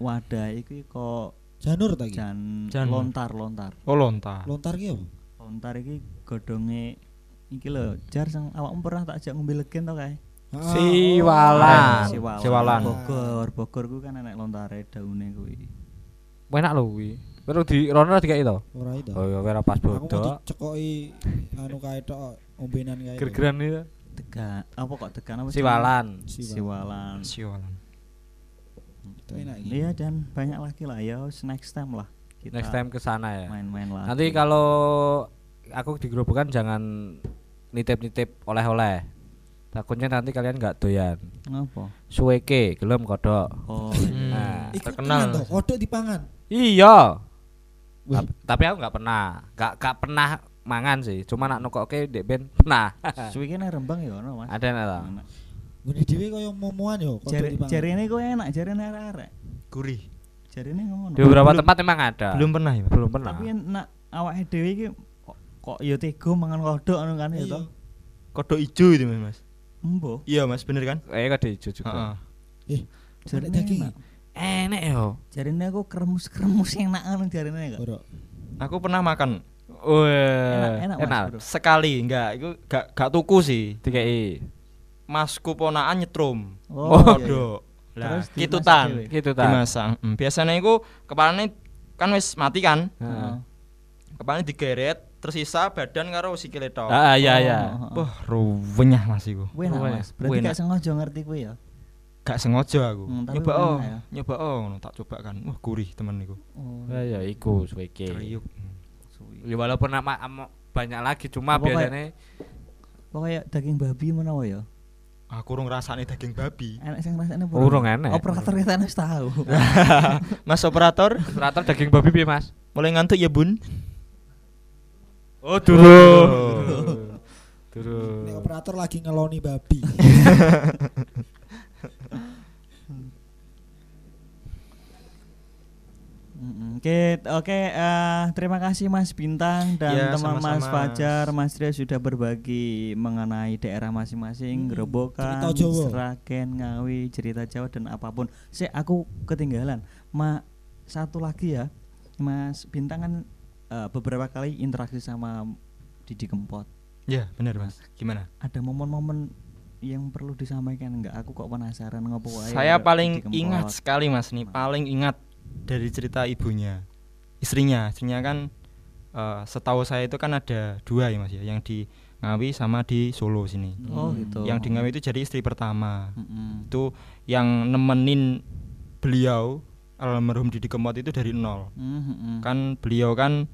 wadah iki kok Janur ta iki? jan Janur. lontar lontar. Oh lontar. Lontar ki apa? Lontar iki godhonge iki lho jar sing awakmu pernah tak ajak ngombe legen to kae. Ah, Siwalan. oh. Siwalan. Siwalan. Bogor, Bogor ku kan enek lontare daune kuwi. Enak lho kuwi. Terus di rono dikai to. Ora itu. Oh ya ora pas Aku bodo. dicekoki anu kae tok ombenan kae. Gergeran itu. Tegan apa kok tegan apa? Siwalan. Siwalan. Siwalan. Itu enak iki. Iya dan banyak lagi lah ya next time lah. Kita Next time ke sana ya. main-main lah. Nanti kalau aku di gerobokan jangan nitip-nitip oleh-oleh. Takutnya nanti kalian nggak doyan. ngapa? Suweke, gelem kodok. Oh, Hmm. Nah, terkenal. kodok dipangan. Iya. Tapi aku nggak pernah, nggak nggak pernah mangan sih. Cuma nak nukokke dek ben pernah. suwi kene Rembang ya ono Mas. Ada nih lah. Enak. Ngene dhewe koyo momoan yo kodok dipangan. jarine kok enak, jarine arek-arek. Gurih. Jarine ngono. Di beberapa tempat memang ada. Belum pernah ya? Belum pernah. Tapi nak awake dhewe iki kok, kok ya tega mangan kodok ngono kan ya Iya. toh. Kodok ijo itu Mas. Embo. Iya Mas, bener kan? Eh kok hijau juga. Heeh. Jarine daging. Enak. Yo. Jarine aku kremus-kremus enak ngono jarine kok. Ora. Aku pernah makan Wah, Enak, enak, Mas, enak. sekali, enggak, itu gak gak tuku sih. Dikai. Masku ponaan nyetrum. Oh, iya, iya. kodok. Lah, kitutan. dhewe. Gitu ta. Dimasak. Hmm, biasanya iku kepalanya kan wis mati kan. Heeh. Kepalanya digeret, tersisa badan karo sikile tok. Ah iya Oh, iya. oh, oh. Wah, ruwenyah Mas iku. Kuwi- Mas. Berarti gak sengaja ngerti kuwi ya. Gak sengaja aku. Hmm, nyoba oh, ya. nyoba oh, tak coba kan. Wah, gurih temen niku. Oh. Ya ya iku suweke. Kriuk. Ya walaupun nama banyak lagi cuma Apa biasanya Kok kayak daging babi menawa ya? Aku urung rasane daging babi. Enak sing rasane apa? Urung enak. Operator kita wis tahu. Mas operator, rata daging babi piye, Mas? mulai ngantuk ya, Bun? Oh, durung. Durung. Nek operator lagi ngeloni babi. Oke, oke. eh, terima kasih Mas Bintang dan Ya, teman Mas sama-sama, Fajar, Mas Tria sudah berbagi mengenai daerah masing-masing, Hmm, Gerobokan. Sragen, Ngawi, cerita Jawa dan apa pun. Saya aku ketinggalan. Ma satu lagi ya, Mas Bintang kan eh, beberapa kali interaksi sama Didi Kempot. Ya, benar Mas. Gimana? Ada momen-momen yang perlu disampaikan enggak? Aku kok penasaran ngopo wae Saya paling ingat sekali Mas nih, paling ingat dari cerita ibunya. Istrinya, istrinya kan eh, setahu saya itu kan ada dua ya Mas ya, yang di Ngawi sama di Solo sini. Oh, gitu. Yang di Ngawi itu jadi istri pertama. Mm-mm. Itu yang nemenin beliau almarhum Didi Kempot itu dari nol. Mm-mm. Kan beliau kan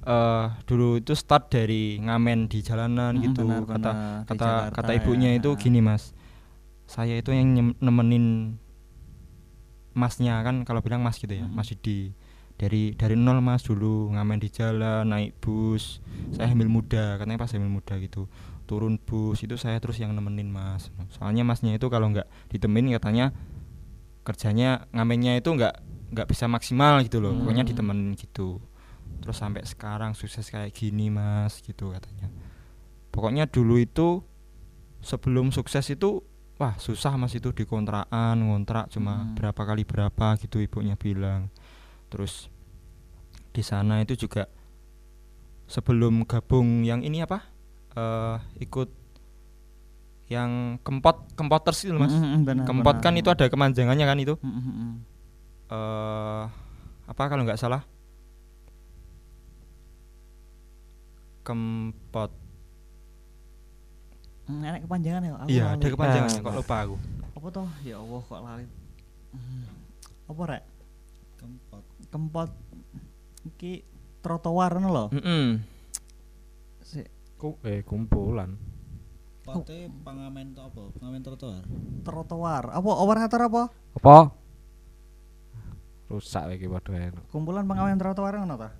eh dulu itu start dari ngamen di jalanan Mm, gitu. benar, kata benar. Kata Jakarta kata ya. ibunya itu gini Mas. Saya itu yang nemenin masnya kan kalau bilang mas gitu ya, Mm-mm. Mas Didi. Dari dari nol Mas dulu ngamen di jalan, naik bus. Saya hamil muda, katanya pas hamil muda gitu. Turun bus itu saya terus yang nemenin Mas. Soalnya masnya itu kalau nggak ditemenin katanya kerjanya ngamennya itu nggak nggak bisa maksimal gitu loh. Pokoknya Hmm. ditemenin gitu. Terus sampai sekarang sukses kayak gini Mas gitu katanya. Pokoknya dulu itu sebelum sukses itu wah susah Mas itu di kontrakan, ngontrak cuma Hmm. berapa kali berapa gitu ibunya bilang. Terus di sana itu juga sebelum gabung yang ini apa? eh ikut yang kempot kempoters itu Mas. Mm-mm, benar, Kempot benar. kan itu ada kemanjangannya kan itu. Mm-mm. eh apa kalau nggak salah? Kempot. Mm, enak kepanjangan ya. Aku Iya, ada kepanjangannya Ah. kok lupa aku. Apa toh? Ya Allah kok lali. Mm. Apa rek? Kempot. Kempot iki trotoar ngono lho. Mm-mm. Sik, Ku eh kumpulan. Pote pangamen to apa? Pangamen trotoar. trotoar. Apa operator apa? Apa? Rusak lagi waduh enak. Kumpulan pengamen trotoar ngono ta?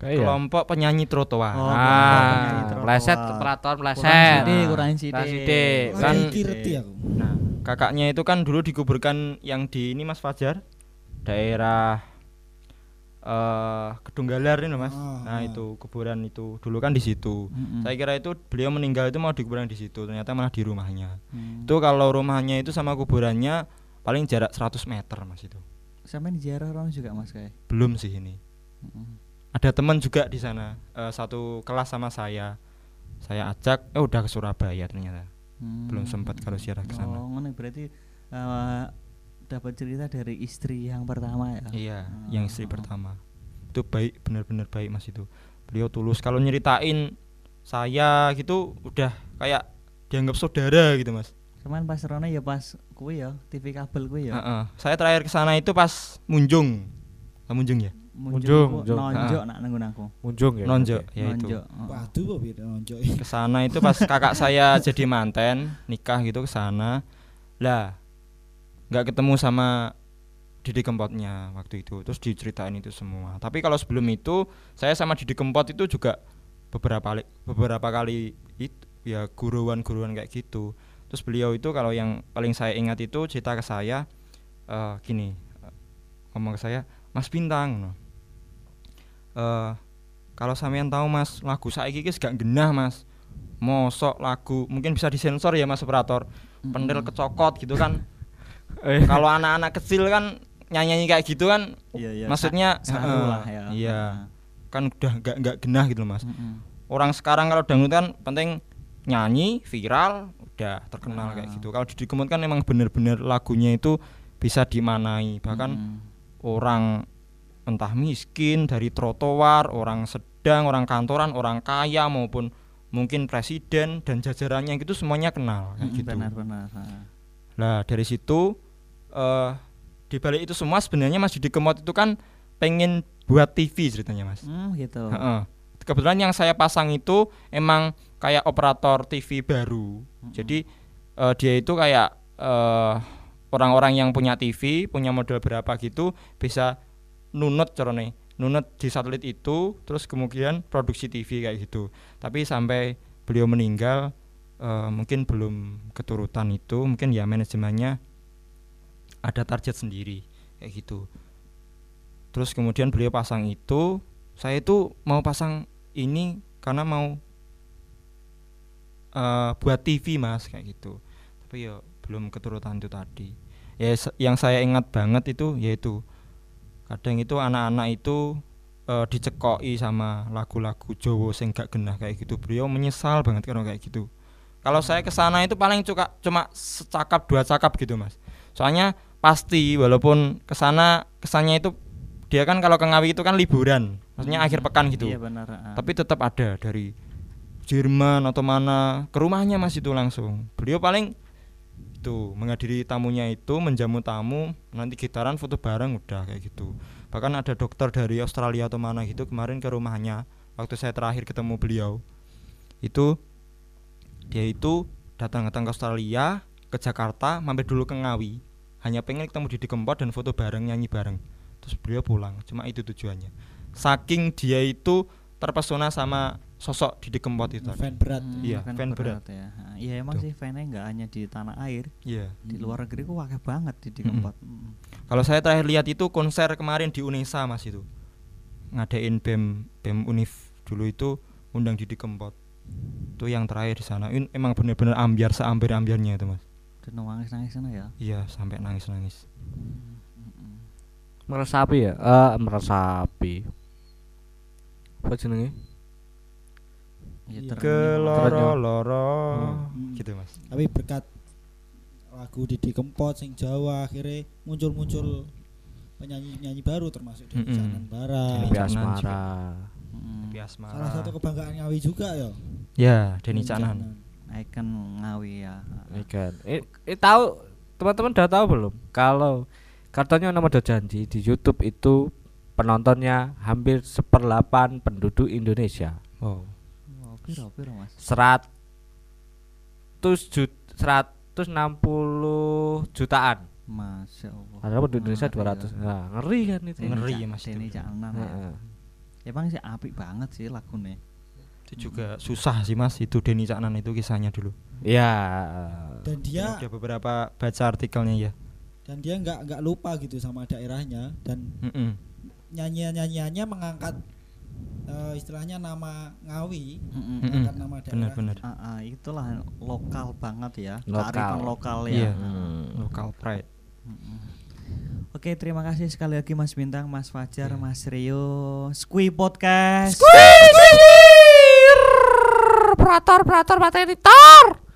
Kayak ya. Kelompok penyanyi trotoar. Oh, penyanyi Ah, trotoar. meleset pelaton Kurang meleset. sidik, kurang sidik. Kurang sidik. Kan reti aku. Nah, kakaknya itu kan dulu dikuburkan yang di ini Mas Fajar, daerah eh Kedunggalar ini loh, Mas. Ah, nah, ah. itu kuburan itu dulu kan di situ. Mm-mm. Saya kira itu beliau meninggal itu mau dikuburkan di situ, ternyata malah di rumahnya. Hmm. Itu kalau rumahnya itu sama kuburannya paling jarak 100 meter, Mas itu. Sampai di ziarah orang juga Mas kayak. Belum sih ini. Mm-mm. Ada teman juga di sana, eh, satu kelas sama saya. Saya ajak, eh udah ke Surabaya ternyata. belum sempat kalau siarah ke sana. Oh, berarti eh, dapat cerita dari istri yang pertama ya. Iya, Oh, yang istri oh. pertama. Itu baik, benar-benar baik Mas itu. Beliau tulus kalau nyeritain saya gitu udah kayak dianggap saudara gitu Mas. Cuman pas Rono ya pas kuwi ya, TV kabel kuwi ya. Heeh. Saya terakhir ke sana itu pas Munjung. Munjung ya? Munjung, Munjung, nonjok nak nanggung aku. Munjung ya. Nonjok ya itu. Nonjok. oh. Waduh kok beda nonjok. Ke sana itu pas kakak saya jadi manten, nikah gitu ke sana. Lah, nggak ketemu sama Didi Kempotnya waktu itu. Terus diceritain itu semua. Tapi kalau sebelum itu, saya sama Didi Kempot itu juga beberapa kali beberapa kali itu ya guruan-guruan kayak gitu. Terus beliau itu kalau yang paling saya ingat itu cerita ke saya eh, gini, ngomong ke saya, Mas Bintang, no. Eh kalau sampean tahu Mas, lagu saiki iki gak genah Mas. Mosok lagu mungkin bisa disensor ya Mas operator. Pendel kecokot gitu kan. Eh, kalau anak-anak kecil kan nyanyi kayak gitu kan Iya, iya. maksudnya heeh, lah ya. Iya. kan udah nggak nggak genah gitu Mas. Mm-mm. Orang sekarang kalau dangdut kan penting nyanyi, viral, udah terkenal kayak Ah. gitu. Kalau Kempot kan emang bener-bener lagunya itu bisa dimanai. Bahkan Mm-mm. orang entah miskin dari trotoar, orang sedang, orang kantoran, orang kaya maupun mungkin presiden dan jajarannya gitu semuanya kenal kayak Mm-mm, gitu. Benar-benar. Nah dari situ eh di balik itu semua sebenarnya Mas Didi Kempot itu kan pengen buat TV ceritanya Mas. Hmm, gitu. Heeh. Kebetulan yang saya pasang itu emang kayak operator TV baru. Mm-mm. Jadi eh, dia itu kayak eh, orang-orang yang punya TV, punya modal berapa gitu bisa nunut carane. Nunut di satelit itu terus kemudian produksi TV kayak gitu. Tapi sampai beliau meninggal eh, mungkin belum keturutan itu, mungkin ya manajemennya ada target sendiri kayak gitu. Terus kemudian beliau pasang itu, saya itu mau pasang ini karena mau eh, buat TV mas kayak gitu. Tapi ya belum keturutan itu tadi. Ya yang saya ingat banget itu yaitu kadang itu anak-anak itu eh, dicekoi sama lagu-lagu Jawa sing gak genah kayak gitu. Beliau menyesal banget kalau kayak gitu. Kalau saya ke sana itu paling cuka, cuma secakap dua cakap gitu mas. Soalnya pasti walaupun ke sana kesannya itu dia kan kalau ke Ngawi itu kan liburan, maksudnya akhir pekan gitu. Iya benar. Tapi tetap ada dari Jerman atau mana ke rumahnya mas itu langsung. Beliau paling itu menghadiri tamunya itu menjamu tamu nanti gitaran foto bareng udah kayak gitu. Bahkan ada dokter dari Australia atau mana gitu kemarin ke rumahnya waktu saya terakhir ketemu beliau. Itu dia itu datang datang ke Australia ke Jakarta mampir dulu ke Ngawi. Hanya pengen ketemu Didi Kempot dan foto bareng nyanyi bareng. Terus beliau pulang cuma itu tujuannya. Saking dia itu terpesona sama sosok Didi Kempot itu. Fan berat. Hmm, Iya, fan fan berat ya. Ha, Iya emang Tuh. sih fannya nggak hanya di tanah air, Iya. di Hmm. luar negeri kok wakil banget di di Mm-mm. Kempot. Mm. Kalau saya terakhir lihat itu konser kemarin di Unesa Mas itu. Ngadain BEM BEM Unif dulu itu undang Didi Kempot. Itu yang terakhir di sana. In- emang bener-bener ambiar seambiar-ambiarnya itu Mas. Dan nangis nangis sana ya. Iya, sampai nangis-nangis. Mm-mm. meresapi ya? Eh, meresapi. Apa jenenge? Ya, Iya. terenyuh. Keloro-loro. Hmm. Gitu Mas. Tapi berkat lagu Didi Kempot sing Jawa akhirnya muncul-muncul penyanyi-penyanyi baru termasuk Denny Mm-mm. Canan Bara. Denny Dewi Asmara. Mm. Tapi Asmara. Salah satu kebanggaan Ngawi juga ya. Ya, Denny Canan. Icon Ngawi ya. Ikan. Eh, eh tahu teman-teman udah tahu belum? Kalau kartunya nama udah janji di YouTube itu penontonnya hampir seperlapan penduduk Indonesia. Wow. Piro piro Mas? Seratus jut, 160 jutaan. Masya Allah. Padahal penduduk Indonesia Ngeri 200. ya. Nah, ngeri kan itu. Ngeri, Ca- Mas, Canan ya. Heeh. Emang sih apik banget sih lagunya. Itu juga susah sih Mas itu Denny Canan itu kisahnya dulu. Ya. Dan dia Udah beberapa baca artikelnya ya. dan dia nggak nggak lupa gitu sama daerahnya dan Mm-mm. nyanyian-nyanyiannya mengangkat eh, istilahnya nama Ngawi. Mm-mm. mengangkat nama daerah. Bener-bener. Ah, ah, itulah lokal banget ya. Lokal. Kearifan lokal ya. Hmm. Local pride. Mm-mm. Oke, terima kasih sekali lagi Mas Bintang, Mas Fajar, Iya. Mas Rio, Squee Podcast. Operator, operator materi tor.